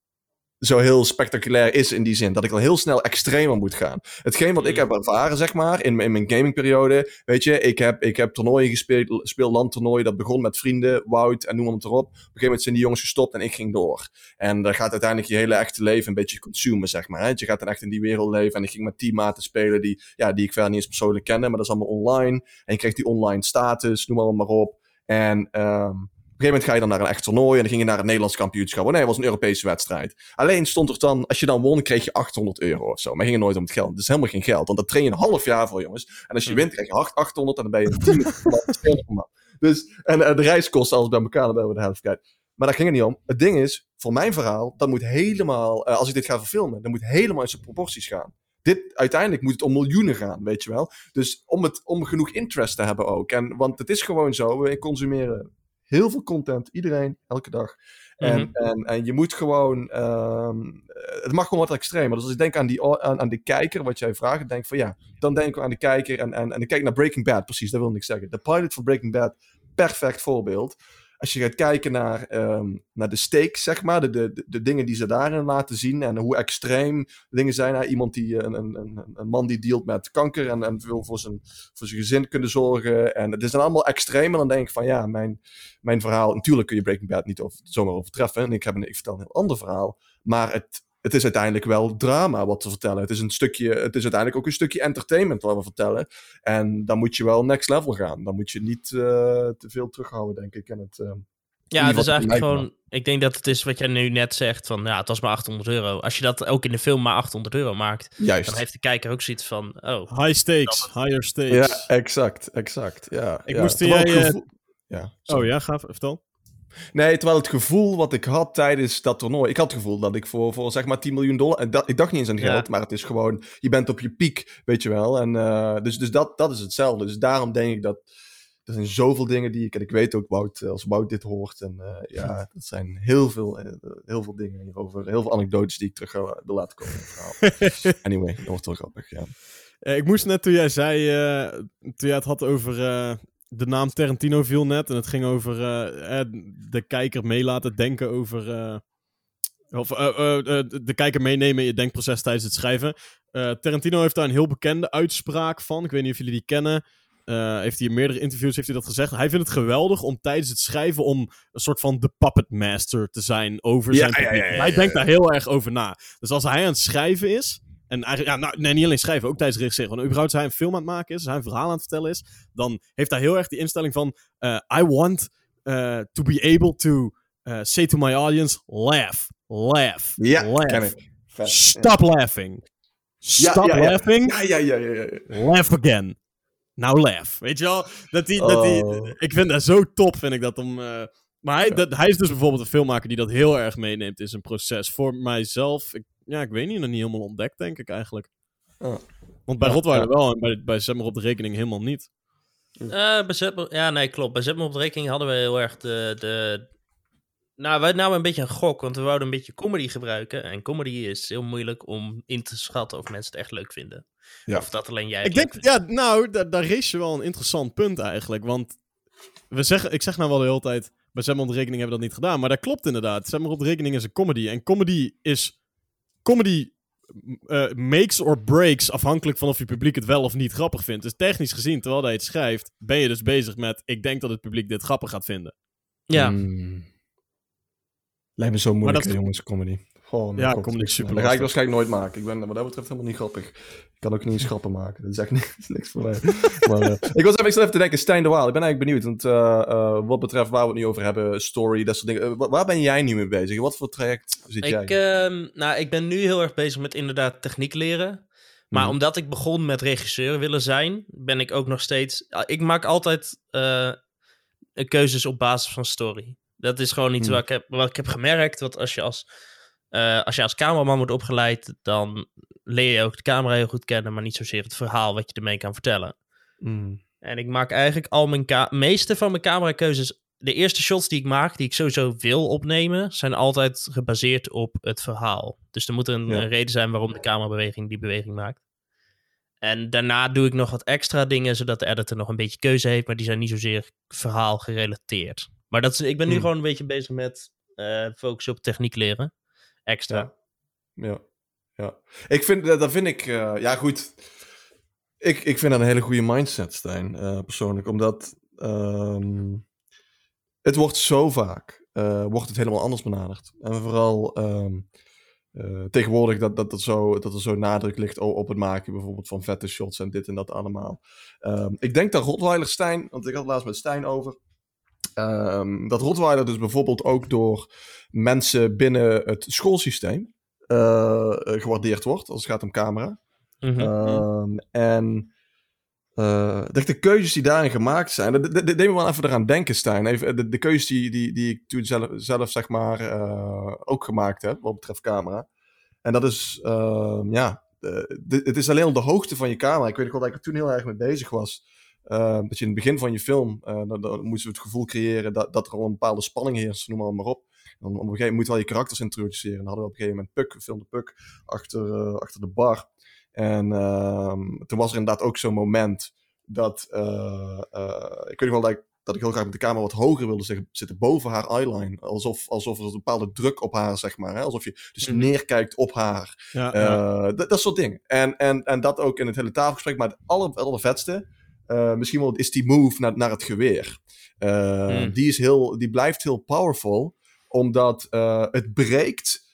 zo heel spectaculair is in die zin. Dat ik al heel snel extremer moet gaan. Hetgeen wat ik heb ervaren, zeg maar, in, in mijn gamingperiode. Weet je, ik heb, ik heb toernooien gespeeld, speel landtoernooien. Dat begon met vrienden, Wout en noem maar op. Op een gegeven moment zijn die jongens gestopt en ik ging door. En dan gaat uiteindelijk je hele echte leven een beetje consumen, zeg maar. Hè? Je gaat dan echt in die wereld leven. En ik ging met teammaten spelen die, ja, die ik verder niet eens persoonlijk kende. Maar dat is allemaal online. En je kreeg die online status, noem maar, maar op. En ehm, op een gegeven moment ga je dan naar een echt toernooi. En dan ging je naar het Nederlands kampioenschap. Oh nee, het was een Europese wedstrijd. Alleen stond er dan, als je dan won, kreeg je 800 euro of zo. Maar ging het nooit om het geld. Het is helemaal geen geld. Want dat train je een half jaar voor, jongens. En als je Hmm. wint, krijg je 800 en dan ben je een team. dus, en eh, de reiskosten, alles bij elkaar, dan ben we de helft kwijt. Maar daar ging het niet om. Het ding is, voor mijn verhaal, dat moet helemaal, eh, als ik dit ga verfilmen, dan moet helemaal in zijn proporties gaan. Dit, uiteindelijk moet het om miljoenen gaan, weet je wel. Dus om, het, om genoeg interest te hebben ook. En, want het is gewoon zo, we consumeren heel veel content, iedereen, elke dag. En, Mhm. en, en je moet gewoon, ehm, eh, het mag gewoon wat extremer. Dus als ik denk aan, die, aan, aan de kijker, wat jij vraagt, denk van ja, dan denk ik aan de kijker. En, en, en ik kijk naar Breaking Bad, precies, dat wil ik zeggen. De pilot van Breaking Bad, perfect voorbeeld. Als je gaat kijken naar, ehm, naar de stakes, zeg maar, de, de, de dingen die ze daarin laten zien en hoe extreem dingen zijn. Hè? Iemand die, eh, een, een, een, een man die dealt met kanker en, en wil voor zijn, voor zijn gezin kunnen zorgen. En het is dan allemaal extreem. En dan denk ik van ja, mijn, mijn verhaal, natuurlijk kun je Breaking Bad niet over, zomaar overtreffen. En ik, heb een, ik vertel een heel ander verhaal. Maar het, het is uiteindelijk wel drama wat we vertellen. Het is, een stukje, het is uiteindelijk ook een stukje entertainment wat we vertellen. En dan moet je wel next level gaan. Dan moet je niet uh, te veel terughouden, denk ik. En het, uh, ja, het is eigenlijk gewoon. Ik denk dat het is wat jij nu net zegt: van ja, het was maar 800 euro. Als je dat ook in de film maar 800 euro maakt, Juist. dan heeft de kijker ook zoiets van: oh. High stakes, higher stakes. Ja, exact, exact. Ja, ik ja. moest jij. Gevoel... Ja, oh ja, ga vertel. Nee, terwijl het gevoel wat ik had tijdens dat toernooi. Ik had het gevoel dat ik voor, voor zeg maar 10 miljoen dollar. En dat, ik dacht niet eens aan geld, ja. maar het is gewoon. Je bent op je piek, weet je wel. En uh, dus, dus dat, dat is hetzelfde. Dus daarom denk ik dat. Er zijn zoveel dingen die ik. En ik weet ook, Wout, als Wout dit hoort. En uh, ja, dat zijn heel veel, uh, heel veel dingen hierover. Heel veel anekdotes die ik terug ga, wil laten komen in het verhaal. anyway, dat wordt wel grappig, ja. ik moest net toen jij zei. eh, toen jij het had over de naam Tarantino viel net en het ging over uh, de kijker mee laten denken over. Uh, of uh, de kijker meenemen in je denkproces tijdens het schrijven. Tarantino heeft daar een heel bekende uitspraak van. Ik weet niet of jullie die kennen. heeft hij in meerdere interviews heeft hij dat gezegd. Hij vindt het geweldig om tijdens het schrijven om een soort van de puppet master te zijn over Ja, zijn publiek. ja, ja, Hij denkt daar heel erg over na. Dus als hij aan het schrijven is, en eigenlijk, ja, nou, nee, niet alleen schrijven, ook tijdens regisseren. Gewoon überhaupt als hij een film aan het maken is, als hij een verhaal aan het vertellen is, dan heeft hij heel erg die instelling van, eh, I want eh, to be able to eh, say to my audience, laugh, laugh, Ja, laugh. ken ik. Vet. Stop laughing. Stop ja, ja. laughing. Ja, ja, ja, ja, ja. Laugh again. Now laugh. Weet je wel? Dat die, dat die, Oh. ik vind dat zo top, vind ik dat om... maar hij, dat, hij is dus bijvoorbeeld een filmmaker die dat heel erg meeneemt in zijn proces. Voor mijzelf, ik, ja, ik weet niet, nog niet helemaal ontdekt, denk ik eigenlijk. Oh. Want bij Ja, Rotweiler ja. wel en bij, bij Zet maar op de rekening helemaal niet. Eh, bij Zet ja, nee, klopt. Bij Zet op de rekening hadden we heel erg de, de... Nou, wij namen een beetje een gok, want we wouden een beetje comedy gebruiken. En comedy is heel moeilijk om in te schatten of mensen het echt leuk vinden. Ja. Of dat alleen jij Ik denk, ja, nou, da- daar race je wel een interessant punt eigenlijk. Want we zeggen, ik zeg nou wel de hele tijd, bij Zet maar op de rekening hebben we dat niet gedaan. Maar dat klopt inderdaad. Zet maar op de rekening is een comedy. En comedy is... Comedy eh, makes or breaks afhankelijk van of je publiek het wel of niet grappig vindt. Dus technisch gezien, terwijl hij het schrijft, ben je dus bezig met... Ik denk dat het publiek dit grappig gaat vinden. Ja, Mm. Lijkt me zo moeilijk, dat- jongens, comedy. Gewoon, Ja, komt is niks super. Dat ga ik waarschijnlijk nooit maken. Ik ben wat dat betreft helemaal niet grappig. Ik kan ook niet eens grappen maken. Dat is echt niks, niks voor mij. maar, eh, ik was even, even te denken, Stijn de Waal. Ik ben eigenlijk benieuwd. Want eh, eh, wat betreft waar we het nu over hebben, story, dat soort dingen. Wa- waar ben jij nu mee bezig? Wat voor traject zit jij? ik, ehm, nou, ik ben nu heel erg bezig met inderdaad techniek leren. Maar Mhm. omdat ik begon met regisseur willen zijn, ben ik ook nog steeds... ah, Ik maak altijd eh, keuzes op basis van story. Dat is gewoon iets Hmm. wat, ik heb, wat ik heb gemerkt. Want als je als, eh, als je als cameraman wordt opgeleid, dan leer je ook de camera heel goed kennen, maar niet zozeer het verhaal wat je ermee kan vertellen. Mm. En ik maak eigenlijk al mijn meeste van mijn camerakeuzes. De eerste shots die ik maak, die ik sowieso wil opnemen, zijn altijd gebaseerd op het verhaal. Dus er moet een, Ja. een reden zijn waarom de camerabeweging die beweging maakt. En daarna doe ik nog wat extra dingen, zodat de editor nog een beetje keuze heeft, maar die zijn niet zozeer verhaal gerelateerd. Maar dat is, ik ben nu Hmm. gewoon een beetje bezig met eh focussen op techniek leren. Extra. Ja. Ja. Ik vind, dat vind ik, eh, ja goed. Ik, ik vind dat een hele goede mindset, Stijn, eh, persoonlijk. Omdat ehm, het wordt zo vaak, eh, wordt het helemaal anders benaderd. En vooral ehm, eh, tegenwoordig dat, dat, dat, zo, dat er zo nadruk ligt op het maken bijvoorbeeld van vette shots en dit en dat allemaal. Ehm, ik denk dat Rottweiler Stijn, want ik had het laatst met Stijn over. Ehm, dat Rottweiler dus bijvoorbeeld ook door mensen binnen het schoolsysteem eh, gewaardeerd wordt als het gaat om camera. Mhm. Ehm, en eh, dat de keuzes die daarin gemaakt zijn, dat, dat, dat deed me wel even eraan denken, Stijn. Even, de, de keuzes die, die, die ik toen zelf, zelf zeg maar, eh, ook gemaakt heb, wat betreft camera. En dat is, ehm, ja, de- het is alleen op de hoogte van je camera. Ik weet nog wel dat ik er toen heel erg mee bezig was. Ehm, dat je in het begin van je film, eh, dan, dan moesten we het gevoel creëren dat, dat er al een bepaalde spanning heerst, noem maar, maar op. Dan, op een gegeven moment moet wel je karakters introduceren. Dan hadden we op een gegeven moment Puck, we filmden Puck achter, eh, achter de bar. En ehm, toen was er inderdaad ook zo'n moment dat, eh, eh, ik weet nog wel dat ik, dat ik heel graag met de camera wat hoger wilde zitten, zitten boven haar eyeline. Alsof, alsof er een bepaalde druk op haar, zeg maar. Hè? Alsof je dus Mhm. neerkijkt op haar. Ja, Eh, ja. dat, dat soort dingen. En, en, en dat ook in het hele tafelgesprek. Maar het aller, allervetste, eh, misschien wel, is die move naar, naar het geweer. Eh, Hmm. die, is heel, die blijft heel powerful, omdat eh, het breekt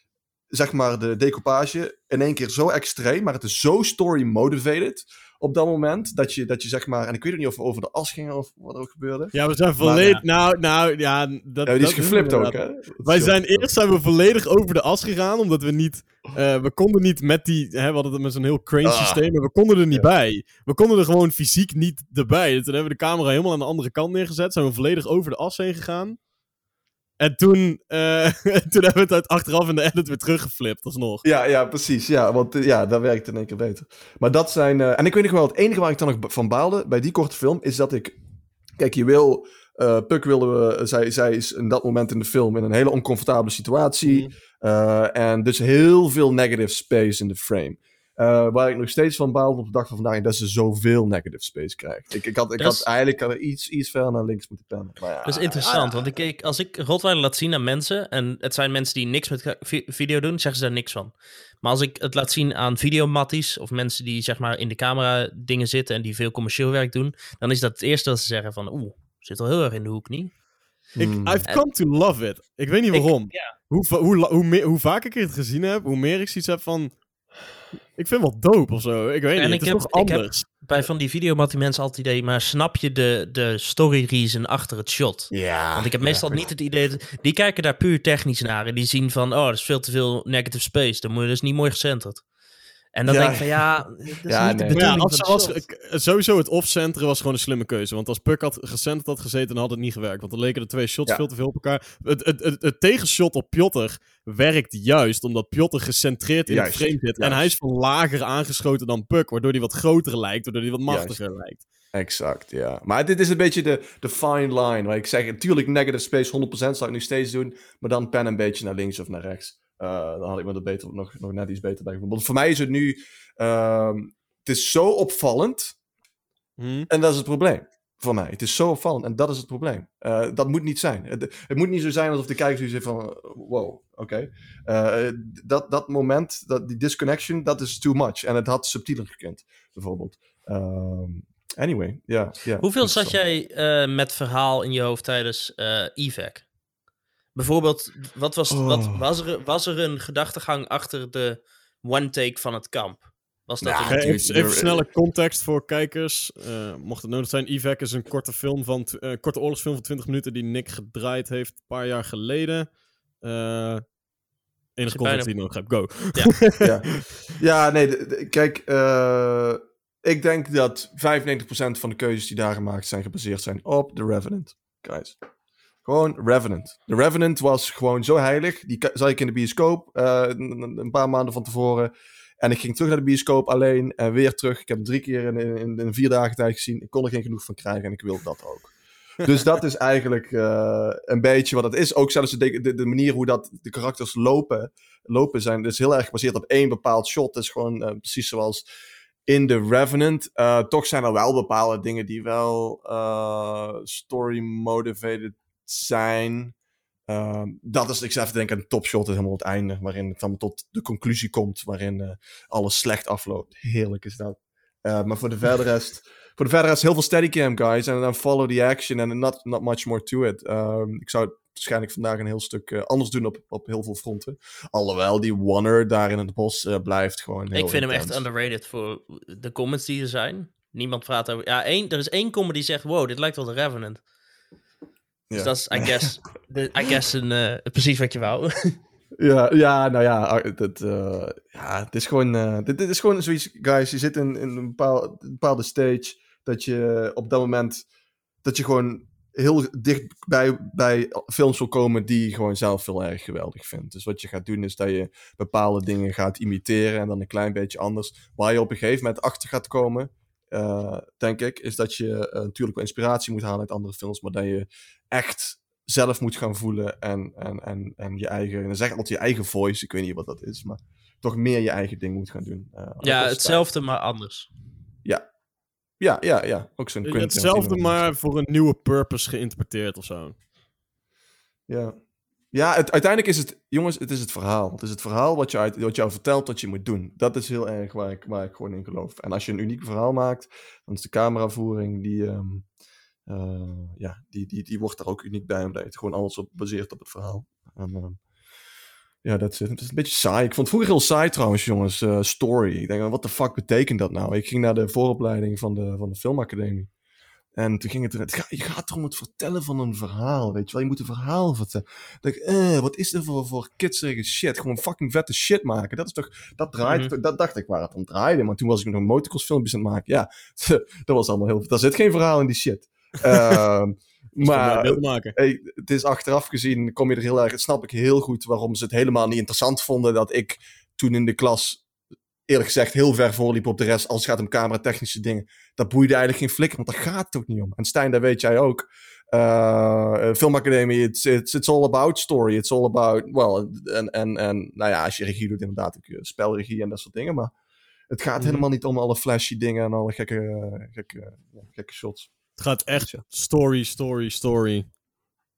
zeg maar, de decoupage in één keer zo extreem, maar het is zo story-motivated op dat moment, dat je, dat je zeg maar, en ik weet niet of we over de as gingen of wat er ook gebeurde. Ja, we zijn volledig, nou, nou, ja, dat, Ja, die dat is geflipt ook, hè? Wij zijn eerst zijn we volledig over de as gegaan, omdat we niet, eh, we konden niet met die, hè, we hadden het met zo'n heel crane Ah. systeem, en we konden er niet Ja. bij. We konden er gewoon fysiek niet erbij. Dus toen hebben we de camera helemaal aan de andere kant neergezet, zijn we volledig over de as heen gegaan. En toen, eh, toen hebben we het achteraf in de edit weer teruggeflipt, alsnog. Ja, ja, precies. Ja, want eh, ja, dat werkt in één keer beter. Maar dat zijn... eh, en ik weet nog wel, het enige waar ik dan nog van baalde bij die korte film, is dat ik... Kijk, je wil... Puck wilde we... Zij, zij is in dat moment in de film in een hele oncomfortabele situatie. Mhm. en dus heel veel negative space in de frame. Eh, waar ik nog steeds van baalde op de dag van vandaag, dat ze zoveel negative space krijgt. Ik, ik had, ik had eigenlijk had er iets, iets verder naar links moeten pennen. Maar ja, Dat is interessant, want ik, ik, als ik Rottweiler laat zien aan mensen, en het zijn mensen die niks met video doen, zeggen ze daar niks van. Maar als ik het laat zien aan videomatties, of mensen die zeg maar in de camera dingen zitten en die veel commercieel werk doen, dan is dat het eerste dat ze zeggen van, oeh, zit wel heel erg in de hoek, niet? Ik, Hmm. I've come to love it. Ik weet niet waarom. Ik- ja. Hoe, hoe, hoe, meer, hoe vaker ik het gezien heb, hoe meer ik zoiets heb van... Ik vind het wel dope of zo. Ik weet En niet, ik het is heb- toch ik heb- anders. Bij van die videomattie mensen altijd het idee, maar snap je de, de story reason achter het shot? Ja. Want ik heb meestal niet het idee, dat, die kijken daar puur technisch naar en die zien van, oh, dat is veel te veel negative space, dan moet je dus niet mooi gecenterd. En dan Ja. denk ik van, ja, dat is Ja, niet de ja, als, van als, sowieso het off-centeren was gewoon een slimme keuze. Want als Puck had gecenterd had gezeten, dan had het niet gewerkt. Want dan leken de twee shots Ja. veel te veel op elkaar. Het, het, het, het tegenshot op Piotr werkt juist, omdat Piotr gecentreerd in Juist, het frame zit. En hij is van lager aangeschoten dan Puck, waardoor hij wat groter lijkt, waardoor hij wat machtiger lijkt. Exact, ja. Maar dit is een beetje de, de fine line. Waar ik zeg, natuurlijk negative space 100% zou ik nu steeds doen. Maar dan pen een beetje naar links of naar rechts. Eh, dan had ik me er beter, nog, nog net iets beter bij. Want voor mij is het nu... ehm, het is zo opvallend. Hm? En dat is het probleem. Voor mij. Het is zo opvallend. En dat is het probleem. Eh, dat moet niet zijn. Het, het moet niet zo zijn alsof de kijker heeft van... eh, Wow, oké. Dat, dat moment, dat, die disconnection, dat is too much. En het had subtieler gekund, bijvoorbeeld. Ehm, anyway, ja. ja, Hoeveel zat jij met verhaal in je hoofd tijdens eh evac? Bijvoorbeeld, wat was, Oh. wat, was, er, was er een gedachtegang achter de one take van het kamp? Was dat Nou, een- Even, snelle context voor kijkers. Eh, mocht het nodig zijn, Evac is een korte, film van eh, korte oorlogsfilm van 20 minuten die Nick gedraaid heeft een paar jaar geleden. Eh enige bijna- context die ik nodig heb, go. ja. ja, nee, de- de- kijk, eh, ik denk dat 95% van de keuzes die daar gemaakt zijn gebaseerd zijn op The Revenant, guys. Gewoon Revenant. The Revenant was gewoon zo heilig. Die zag ik in de bioscoop eh, een, een paar maanden van tevoren. En ik ging terug naar de bioscoop alleen en weer terug. Ik heb hem drie keer in, in, in vier dagen tijd gezien. Ik kon er geen genoeg van krijgen en ik wilde dat ook. Dus dat is eigenlijk eh, een beetje wat het is. Ook zelfs de, de, de manier hoe dat de karakters lopen, lopen zijn. Dus heel erg gebaseerd op één bepaald shot. Het is gewoon eh, precies zoals in The Revenant. Eh, toch zijn er wel bepaalde dingen die wel eh, story-motivated zijn. Ehm, dat is, ik zou even denken, een topshot is helemaal het einde. Waarin het dan tot de conclusie komt. Waarin eh, alles slecht afloopt. Heerlijk is dat. Eh, maar voor de verder rest... Voor de verder rest heel veel steadycam, guys. En dan follow the action and not, not much more to it. Ehm, ik zou het waarschijnlijk vandaag een heel stuk eh, anders doen op, op heel veel fronten. Alhoewel die Wanner daar in het bos blijft gewoon heel ik vind hem echt underrated voor de comments die er zijn. Niemand praat over... Ja, één, er is één comment die zegt, wow, dit lijkt wel de Revenant. Dus dat is, I guess, de, I guess een, eh, precies wat je wou. Ja, ja, nou ja, ah, het, eh, ja, het is gewoon, eh, dit, dit is gewoon zoiets, guys, je zit in, in een bepaalde, een bepaalde stage dat je op dat moment, dat je gewoon heel dicht bij, bij films wil komen die je gewoon zelf heel erg geweldig vindt. Dus wat je gaat doen is dat je bepaalde dingen gaat imiteren en dan een klein beetje anders. Waar je op een gegeven moment achter gaat komen, eh, denk ik, is dat je eh, natuurlijk wel inspiratie moet halen uit andere films, maar dat je echt zelf moet gaan voelen en, en, en, en je eigen, dan zeg ik altijd je eigen voice, ik weet niet wat dat is, maar toch meer je eigen ding moet gaan doen. Eh, ja, hetzelfde, maar anders. Ja, ja, ja, ook zo'n Hetzelfde, maar voor een nieuwe purpose geïnterpreteerd of zo. Ja, ja uiteindelijk is het, jongens, het is het verhaal. Het is het verhaal wat, je wat jou vertelt wat je moet doen. Dat is heel erg waar ik, waar ik gewoon in geloof. En als je een uniek verhaal maakt, dan is de cameravoering, die, ehm, eh, ja, die, die, die wordt daar ook uniek bij, omdat het gewoon alles op baseert op het verhaal. En, ehm, ja, dat is het. Het is een beetje saai. Ik vond het vroeger heel saai trouwens, jongens. eh, story. Ik denk, wat de fuck betekent dat nou? Ik ging naar de vooropleiding van de, van de filmacademie. En toen ging het gaat, je gaat erom het vertellen van een verhaal, weet je wel. Je moet een verhaal vertellen. Dan denk ik, eh, wat is er voor, voor shit? Gewoon fucking vette shit maken. Dat is toch, dat draait, Mhm. dat dacht ik waar het om draaide. Maar toen was ik nog motocross filmpjes aan het maken. Ja, dat was allemaal heel, daar zit geen verhaal in die shit. Ehm, Maar, maken. hey, het is achteraf gezien, kom je er heel erg, snap ik heel goed waarom ze het helemaal niet interessant vonden dat ik toen in de klas, eerlijk gezegd, heel ver voorliep op de rest als het gaat om cameratechnische dingen. Dat boeide eigenlijk geen flikker, want daar gaat het ook niet om. En Stijn, dat weet jij ook. Uh, filmacademie, it's, it's, it's all about story. It's all about, well, en, en, en nou ja, als je regie doet, inderdaad ook je spelregie en dat soort dingen. Maar het gaat Mhm. helemaal niet om alle flashy dingen en alle gekke, eh, gekke, gekke shots. Het gaat echt story, story, story.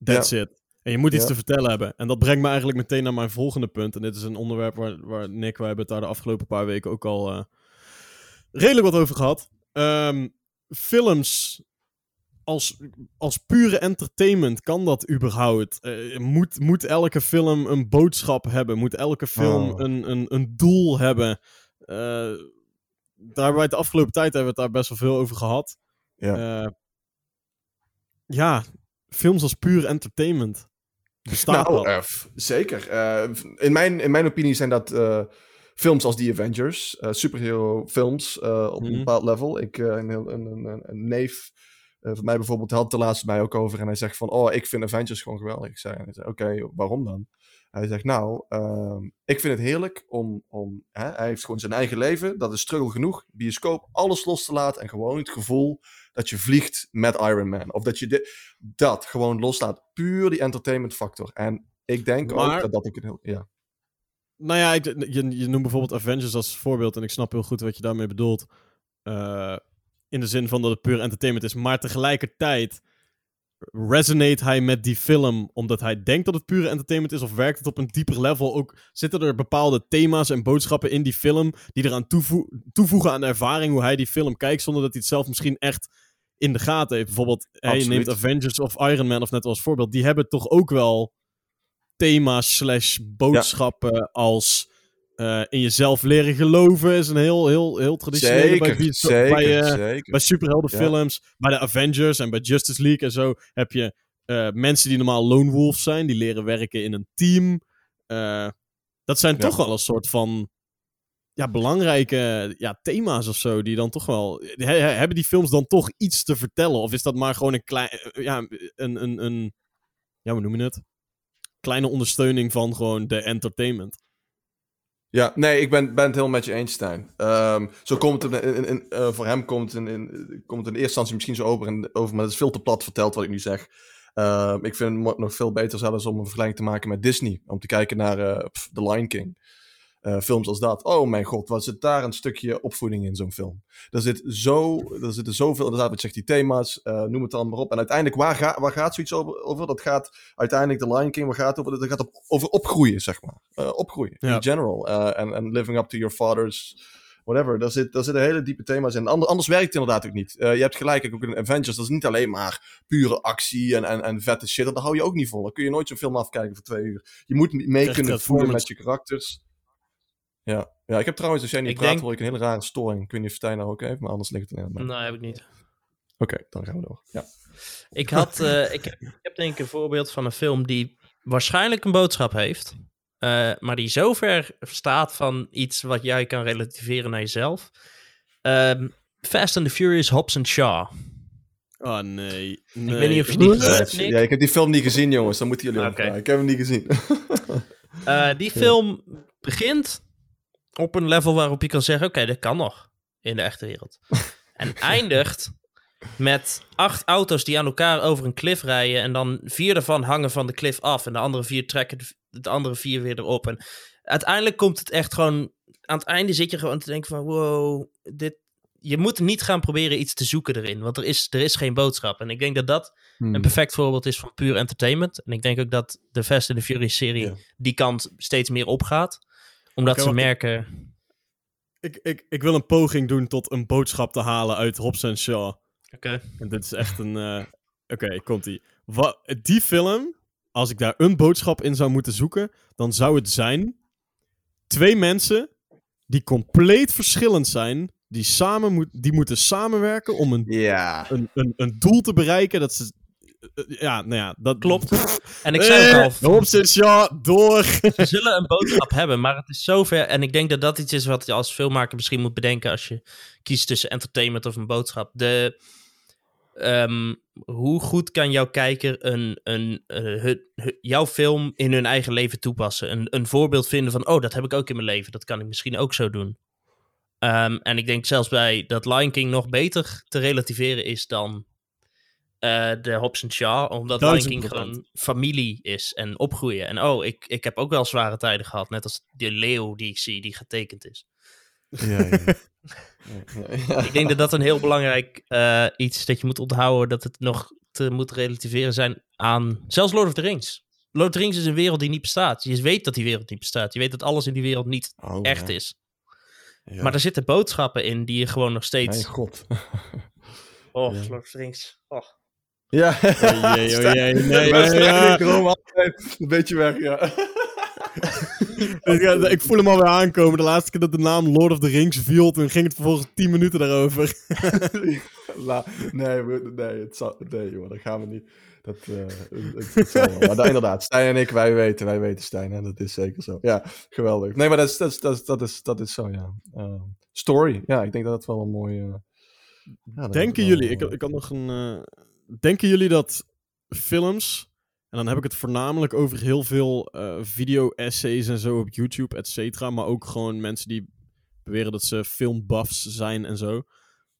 That's it. En je moet iets Ja. te vertellen hebben. En dat brengt me eigenlijk meteen naar mijn volgende punt. En dit is een onderwerp waar, waar Nick, wij hebben het daar de afgelopen paar weken ook al eh, redelijk wat over gehad. Ehm, films als, als pure entertainment, kan dat überhaupt? Eh, moet, moet elke film een boodschap hebben? Moet elke film Oh. een, een, een doel hebben? Eh, daar hebben wij de afgelopen tijd hebben we het daar best wel veel over gehad. Ja. Ja, films als puur entertainment. Bestaat nou, dat? eh, zeker. Eh, in, mijn, in mijn opinie zijn dat eh, films als The Avengers, superhero films op Mhm. een bepaald level. Ik, een, een, een, een, een neef van mij bijvoorbeeld had het er laatst bij ook over en hij zegt van, oh, ik vind Avengers gewoon geweldig. Ik zei, oké, waarom dan? Hij zegt, nou, ehm, ik vind het heerlijk om, om hè, hij heeft gewoon zijn eigen leven, dat is struggle genoeg, bioscoop, alles los te laten en gewoon het gevoel dat je vliegt met Iron Man. Of dat je dit, dat gewoon loslaat. Puur die entertainment factor. En ik denk Maar- ook dat dat ook een heel... Ja. Nou ja, ik, je, je noemt bijvoorbeeld Avengers als voorbeeld. En ik snap heel goed wat je daarmee bedoelt. Eh, in de zin van dat het puur entertainment is. Maar tegelijkertijd resonate hij met die film omdat hij denkt dat het pure entertainment is? Of werkt het op een dieper level? Ook zitten er bepaalde thema's en boodschappen in die film die eraan toevo toevoegen aan de ervaring hoe hij die film kijkt, zonder dat hij het zelf misschien echt in de gaten heeft. Bijvoorbeeld, hij Absoluut. neemt Avengers of Iron Man of net als voorbeeld. Die hebben toch ook wel thema's slash boodschappen als eh, in jezelf leren geloven is een heel, heel, heel traditionele bij, Zeker, bi- zeker, bij, eh, zeker. bij superheldenfilms, bij de Avengers en bij Justice League en zo heb je eh, mensen die normaal lone wolves zijn, die leren werken in een team. Dat zijn Ja. toch wel een soort van ja, belangrijke ja, thema's of zo, die dan toch wel... he- he- hebben die films dan toch iets te vertellen? Of is dat maar gewoon een klein... eh, ja, een, een, een... Ja, hoe noem je het? Kleine ondersteuning van gewoon de entertainment. Ja, nee, ik ben, ben het helemaal met je eens, Stijn. Ehm, zo komt het, in, in, eh, voor hem komt in, komt in eerste instantie misschien zo over, en, over, maar het is veel te plat verteld wat ik nu zeg. Ehm, ik vind het nog veel beter zelfs om een vergelijking te maken met Disney. Om te kijken naar eh, pff, The Lion King. Eh, films als dat. Oh mijn god, wat zit daar een stukje opvoeding in zo'n film? Er, zit zo, er zitten zoveel, inderdaad, wat zegt die thema's, eh, noem het dan maar op. En uiteindelijk, waar, ga, waar gaat zoiets over, over? Dat gaat uiteindelijk The Lion King, waar gaat het over? Dat gaat op, over opgroeien, zeg maar. Eh, opgroeien, Ja. in general. En living up to your father's whatever. Daar, zit, daar zitten hele diepe thema's in. Ander- anders werkt het inderdaad ook niet. Je hebt gelijk, ook in Avengers, dat is niet alleen maar pure actie en, en, en vette shit. Dat hou je ook niet vol. Dan kun je nooit zo'n film afkijken voor twee uur. Je moet mee kunnen voelen met je karakters. Ja. ja, ik heb trouwens, als jij niet Ik praat, denk- hoor ik een hele rare storing. Ik weet niet of Stijn nou ook heeft, maar anders ligt het in. Oké, Nee, heb ik niet. dan gaan we door. Ja. Ik, had, eh, ik, ik heb denk ik een voorbeeld van een film die waarschijnlijk een boodschap heeft. eh, maar die zo ver staat van iets wat jij kan relativeren naar jezelf. Ehm, Fast and the Furious, Hobbs and Shaw. Oh nee. nee. weet niet of je die gezien hebt, Nick. ja, ik heb die film niet gezien, jongens. Dan moeten jullie Oké. opvragen. Ik heb hem niet gezien. Eh, die film begint op een level waarop je kan zeggen: oké, dat kan nog in de echte wereld. en eindigt met acht auto's die aan elkaar over een klif rijden. En dan vier daarvan hangen van de klif af. En de andere vier trekken de, de andere vier weer erop. En uiteindelijk komt het echt gewoon. Aan het einde zit je gewoon te denken: van wow, dit. Je moet niet gaan proberen iets te zoeken erin. Want er is, er is geen boodschap. En ik denk dat dat Hmm. een perfect voorbeeld is van puur entertainment. En ik denk ook dat de Fast and the Furious serie Ja. die kant steeds meer opgaat. Omdat ze merken... Ik, ik, ik wil een poging doen tot een boodschap te halen uit Hobbs en Shaw. Oké. En dit is echt een... eh, Oké, komt-ie. Die film als ik daar een boodschap in zou moeten zoeken, dan zou het zijn twee mensen die compleet verschillend zijn, die, samen moet, die moeten samenwerken om een, Ja. een, een, een doel te bereiken. Dat ze. Eh, Ja, nou ja, dat Klopt. En ik zei ook al, Eh, Hopsits, ja, door. ze zullen een boodschap hebben, maar het is zover. En ik denk dat dat iets is wat je als filmmaker misschien moet bedenken als je kiest tussen entertainment of een boodschap. De, ehm, hoe goed kan jouw kijker een, een, eh, jouw film in hun eigen leven toepassen? Een, een voorbeeld vinden van, oh, dat heb ik ook in mijn leven. Dat kan ik misschien ook zo doen. Ehm, en ik denk zelfs bij dat Lion King nog beter te relativeren is dan eh, de Hobbs Shaw. Omdat Lion King procent. gewoon familie is en opgroeien. En oh, ik, ik heb ook wel zware tijden gehad. Net als die leeuw die ik zie, die getekend is. Ja, ja. Ja, ja. Ik denk dat dat een heel belangrijk eh, iets is dat je moet onthouden. Dat het nog te moet relativeren zijn aan zelfs Lord of the Rings. Lord of the Rings is een wereld die niet bestaat. Je weet dat die wereld niet bestaat. Je weet dat alles in die wereld niet Oh, echt ja. is. Ja. Maar er zitten boodschappen in die je gewoon nog steeds... Mijn god. Oh, Ja. Lord of the Rings. Oh. Ja. Oh jee, oh jee, nee, ja. altijd een beetje weg, ja. Ik, ja, ik voel hem alweer aankomen. De laatste keer dat de naam Lord of the Rings viel, toen ging het vervolgens 10 minuten daarover. La, nee, nee, het zal, nee, joh, dat gaan we niet. Dat, eh, het, het zal wel. Maar da- inderdaad, Stijn en ik, wij weten, wij weten Stijn, en dat is zeker zo. Ja, geweldig. Nee, maar dat is, dat is, dat is, dat is, dat is zo, ja. Eh, story, ja, ik denk dat het wel een mooie... ja, dat is Denken wel- jullie, ik, ik had nog een. eh, denken jullie dat films, en dan heb ik het voornamelijk over heel veel eh, video-essays en zo op YouTube, et cetera, maar ook gewoon mensen die beweren dat ze filmbuffs zijn en zo.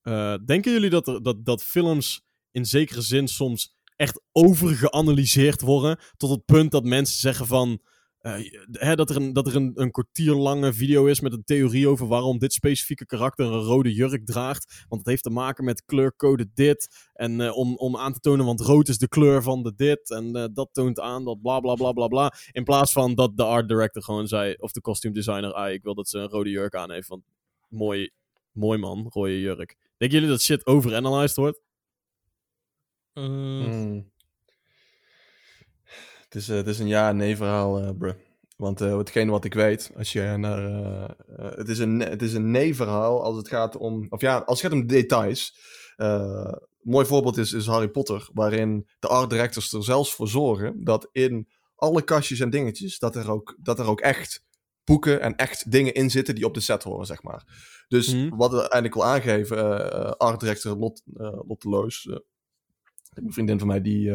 Eh, denken jullie dat, dat, dat films in zekere zin soms echt overgeanalyseerd worden tot het punt dat mensen zeggen van. Eh, hè, dat er, een, dat er een, een kwartier lange video is met een theorie over waarom dit specifieke karakter een rode jurk draagt. Want het heeft te maken met kleurcode dit. En eh, om, om aan te tonen, want rood is de kleur van de dit. En eh, dat toont aan dat bla bla bla bla bla. In plaats van dat de art director gewoon zei, of de costume designer, ah, ik wil dat ze een rode jurk aan heeft. Want mooi, mooi man, rode jurk. Denken jullie dat shit overanalyzed wordt? Mm, Mm. Het, is, eh, het is een ja-nee verhaal, eh bruh. Want eh hetgeen wat ik weet, als je naar. het, is een, het is een nee-verhaal als het gaat om. Of ja, als het gaat om details. Een mooi voorbeeld is, is Harry Potter, waarin de art directors er zelfs voor zorgen dat in alle kastjes en dingetjes, dat er ook, dat er ook echt boeken en echt dingen in zitten die op de set horen, zeg maar. Dus Mhm. wat we eigenlijk wil aangeven, art director Lot, Lotte Loos, een vriendin van mij die.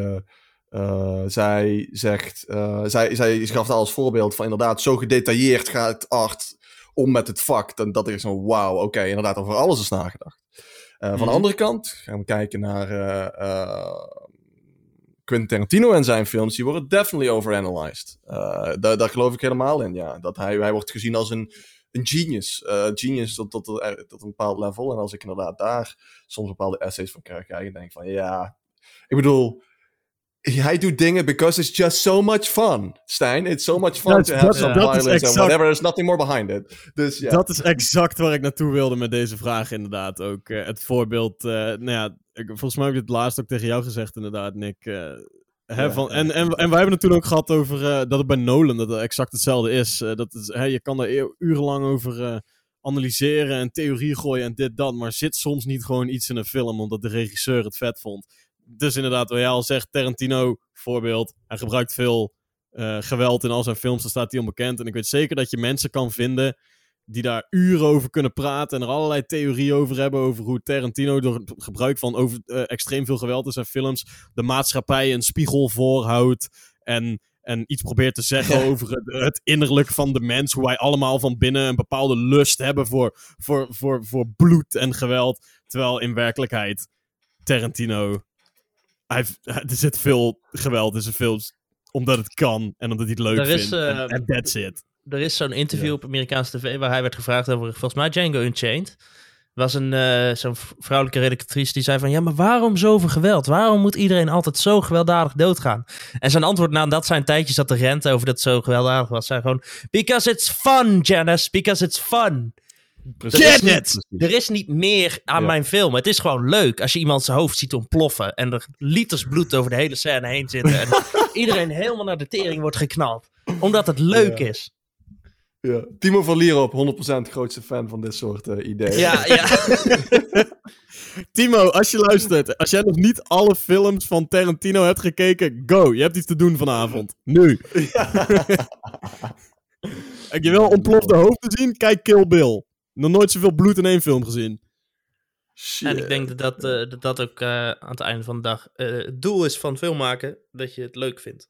Eh, zij zegt, eh, zij, zij gaf dat als voorbeeld van inderdaad, zo gedetailleerd gaat art om met het vak. Dan, dat is zo, wauw, oké, inderdaad, over alles is nagedacht. Eh, Van Mhm. de andere kant gaan we kijken naar Quentin Tarantino en zijn films. Die worden definitely overanalyzed. Eh daar, daar geloof ik helemaal in, ja. Dat hij, hij wordt gezien als een, een genius. Genius tot, tot, tot, een bepaald level. En als ik inderdaad daar soms bepaalde essays van krijg, krijg, denk ik van, ja... Ik bedoel, hij doet dingen because it's just so much fun, Stijn. It's so much fun Dat- to have dat- some violence and whatever. There's nothing more behind it. Dus. Dat is exact waar ik naartoe wilde met deze vraag, inderdaad. Ook eh, het voorbeeld, eh, nou ja, ik, volgens mij heb ik het laatst ook tegen jou gezegd, inderdaad, Nick. eh, hè, Ja, van, ja, en, en, en wij hebben het toen ook gehad over eh, dat het bij Nolan dat het exact hetzelfde is. Eh, dat is hè, je kan er urenlang over eh, analyseren en theorie gooien en dit, dat, maar zit soms niet gewoon iets in een film omdat de regisseur het vet vond. Dus inderdaad, wat jij al zegt, Tarantino, voorbeeld, hij gebruikt veel eh, geweld in al zijn films, daar staat hij onbekend. En ik weet zeker dat je mensen kan vinden die daar uren over kunnen praten en er allerlei theorieën over hebben over hoe Tarantino door het gebruik van over, eh, extreem veel geweld in zijn films de maatschappij een spiegel voorhoudt en, en iets probeert te zeggen over het, het innerlijk van de mens, hoe wij allemaal van binnen een bepaalde lust hebben voor, voor, voor, voor bloed en geweld, terwijl in werkelijkheid Tarantino hij, heeft- er zit veel geweld in zijn films omdat het kan en omdat hij het leuk Er is, vindt. En- eh, en that's it. er is zo'n interview Ja. op Amerikaanse tv waar hij werd gevraagd over, volgens mij Django Unchained. was een eh, zo'n vrouwelijke redactrice die zei van... ja, maar waarom zoveel geweld? Waarom moet iedereen altijd zo gewelddadig doodgaan? En zijn antwoord nadat zijn tijdje zat te renten over dat het zo gewelddadig was... zei gewoon... Because it's fun, Janice. Because it's fun. Precies. Er is, niet, er is niet meer aan Ja. mijn film. Het is gewoon leuk als je iemand zijn hoofd ziet ontploffen. En er liters bloed over de hele scène heen zitten. En iedereen helemaal naar de tering wordt geknald. Omdat het leuk Ja. is. Ja. Timo van Lierop, 100% grootste fan van dit soort eh, ideeën. Ja, ja. Timo, als je luistert, als jij nog niet alle films van Tarantino hebt gekeken, go. Je hebt iets te doen vanavond. Nu. Heb je wel ontplofte hoofden zien? Kijk Kill Bill. Nog nooit zoveel bloed in één film gezien. Shit. En ik denk dat dat, eh, dat, dat ook eh, aan het einde van de dag eh, het doel is van film maken. Dat je het leuk vindt.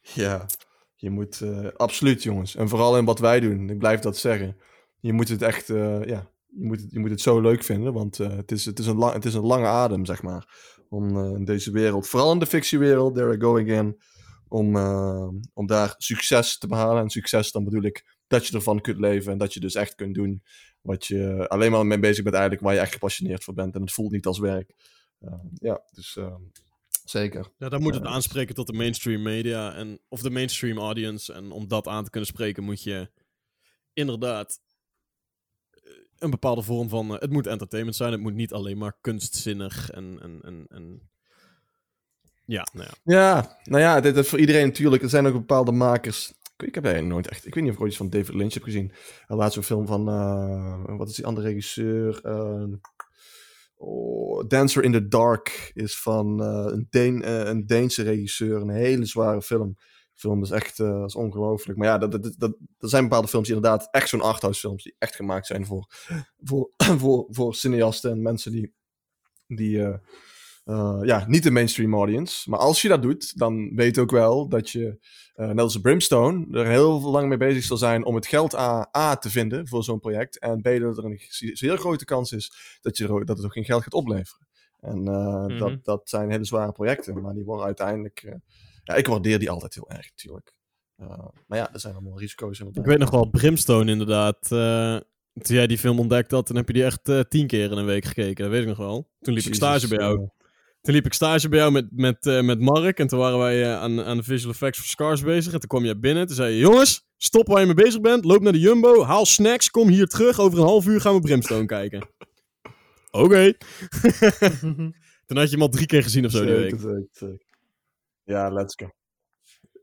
Ja, je moet eh, absoluut, jongens. En vooral in wat wij doen, ik blijf dat zeggen. Je moet het echt, eh, ja, je moet het, je moet het zo leuk vinden, want eh, het, is, het, is een lang, het is een lange adem, zeg maar. Om eh, in deze wereld, vooral in de fictiewereld, there I go again, om, eh, om daar succes te behalen. En succes, dan bedoel ik dat je ervan kunt leven en dat je dus echt kunt doen wat je alleen maar mee bezig bent eigenlijk, waar je echt gepassioneerd voor bent. En het voelt niet als werk. Eh, ja, dus eh, zeker. Ja, dan moet het dus- aanspreken tot de mainstream media en, of de mainstream audience. En om dat aan te kunnen spreken moet je inderdaad eh, een bepaalde vorm van... eh, het moet entertainment zijn, het moet niet alleen maar kunstzinnig en... en, en, en... Ja, nou ja. Ja, nou ja, dit is voor iedereen natuurlijk. Er zijn ook bepaalde makers. Ik, heb eigenlijk nooit echt. Ik weet niet of ik ooit iets van David Lynch heb gezien. Hij laatst een film van. eh, wat is die andere regisseur? Eh, oh, Dancer in the Dark is van eh, een, Deen, eh, een Deense regisseur. Een hele zware film. De film is echt is ongelooflijk. Maar ja, dat, dat, dat, zijn bepaalde films die inderdaad echt zo'n arthouse films. Die echt gemaakt zijn voor, voor, voor, voor cineasten en mensen die. die eh, ja, niet de mainstream audience. Maar als je dat doet, dan weet ook wel dat je, eh, net als Brimstone, er heel lang mee bezig zal zijn om het geld A, A te vinden voor zo'n project. En B, dat er een ze- zeer grote kans is dat, je, er dat het ook geen geld gaat opleveren. En eh, Mhm. dat, dat zijn hele zware projecten, maar die worden uiteindelijk... eh, ja, ik waardeer die altijd heel erg, natuurlijk. Eh, maar ja, er zijn allemaal risico's in. Ik weet nog wel, Brimstone inderdaad. eh, toen jij die film ontdekt had, dan heb je die echt eh, tien keer in een week gekeken. Dat weet ik nog wel. Toen liep ik stage bij jou. Toen liep ik stage bij jou met, met, eh, met Mark. En toen waren wij eh, aan, aan de visual effects voor Scars bezig. En toen kwam jij binnen. Toen zei je, jongens, stop waar je mee bezig bent. Loop naar de Jumbo. Haal snacks. Kom hier terug. Over een half uur gaan we Brimstone kijken. Oké. toen had je hem al drie keer gezien of zo die week. Zeker. Ja, let's go.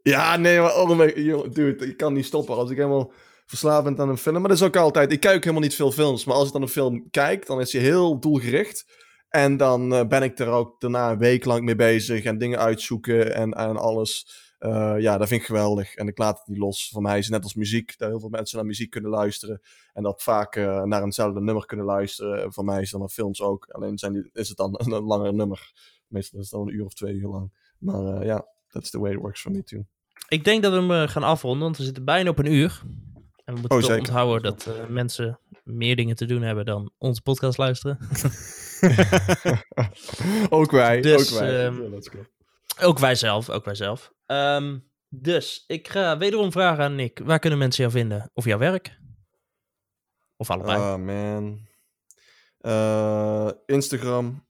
Ja, nee, maar oh joh, dude, ik kan niet stoppen. Als ik helemaal verslaafd ben aan een film. Maar dat is ook altijd. Ik kijk helemaal niet veel films. Maar als ik dan een film kijk, dan is hij heel doelgericht. En dan eh, ben ik er ook daarna een week lang mee bezig. En dingen uitzoeken en, en alles. Eh, ja, dat vind ik geweldig. En ik laat het niet los. Voor mij is het net als muziek. Dat heel veel mensen naar muziek kunnen luisteren. En dat vaak eh, naar eenzelfde nummer kunnen luisteren. Voor mij is dan naar films ook. Alleen zijn die, is het dan een, een langer nummer. Meestal is het dan een uur of twee uur lang. Maar ja, that's the way it works for me too. Ik denk dat we hem gaan afronden, want we zitten bijna op een uur. En we moeten Oh, onthouden dat mensen meer dingen te doen hebben dan onze podcast luisteren. ook wij, Dus, ook wij. ehm. Ook wij zelf, ook wij zelf. Ehm, dus, ik ga wederom vragen aan Nick. Waar kunnen mensen jou vinden? Of jouw werk? Of allebei? Ah, man. Eh, Instagram.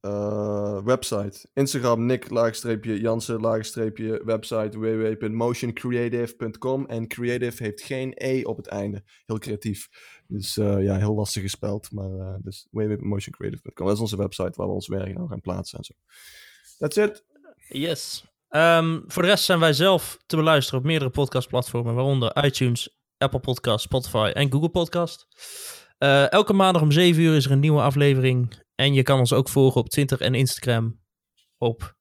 eh, website. Instagram Nick laagstreepje Jansen laagstreepje website www.motioncreative.com en creative heeft geen E op het einde. Heel creatief. Dus eh, ja, heel lastig gespeld. Maar eh dus www.motioncreative.com. Dat is onze website waar we ons werk nou gaan plaatsen en zo. That's it. Yes. Ehm, voor de rest zijn wij zelf te beluisteren op meerdere podcastplatformen, waaronder iTunes, Apple Podcast, Spotify en Google Podcast. Eh, elke maandag om 7 uur is er een nieuwe aflevering. En je kan ons ook volgen op Twitter en Instagram op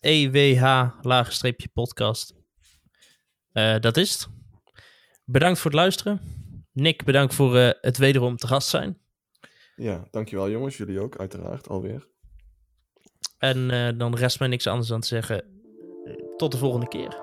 @ewh-podcast. Dat is het. Bedankt voor het luisteren. Nick, bedankt voor eh, het wederom te gast zijn. Ja, dankjewel jongens. Jullie ook, uiteraard, alweer. En eh, dan rest mij niks anders dan te zeggen. eh, tot de volgende keer.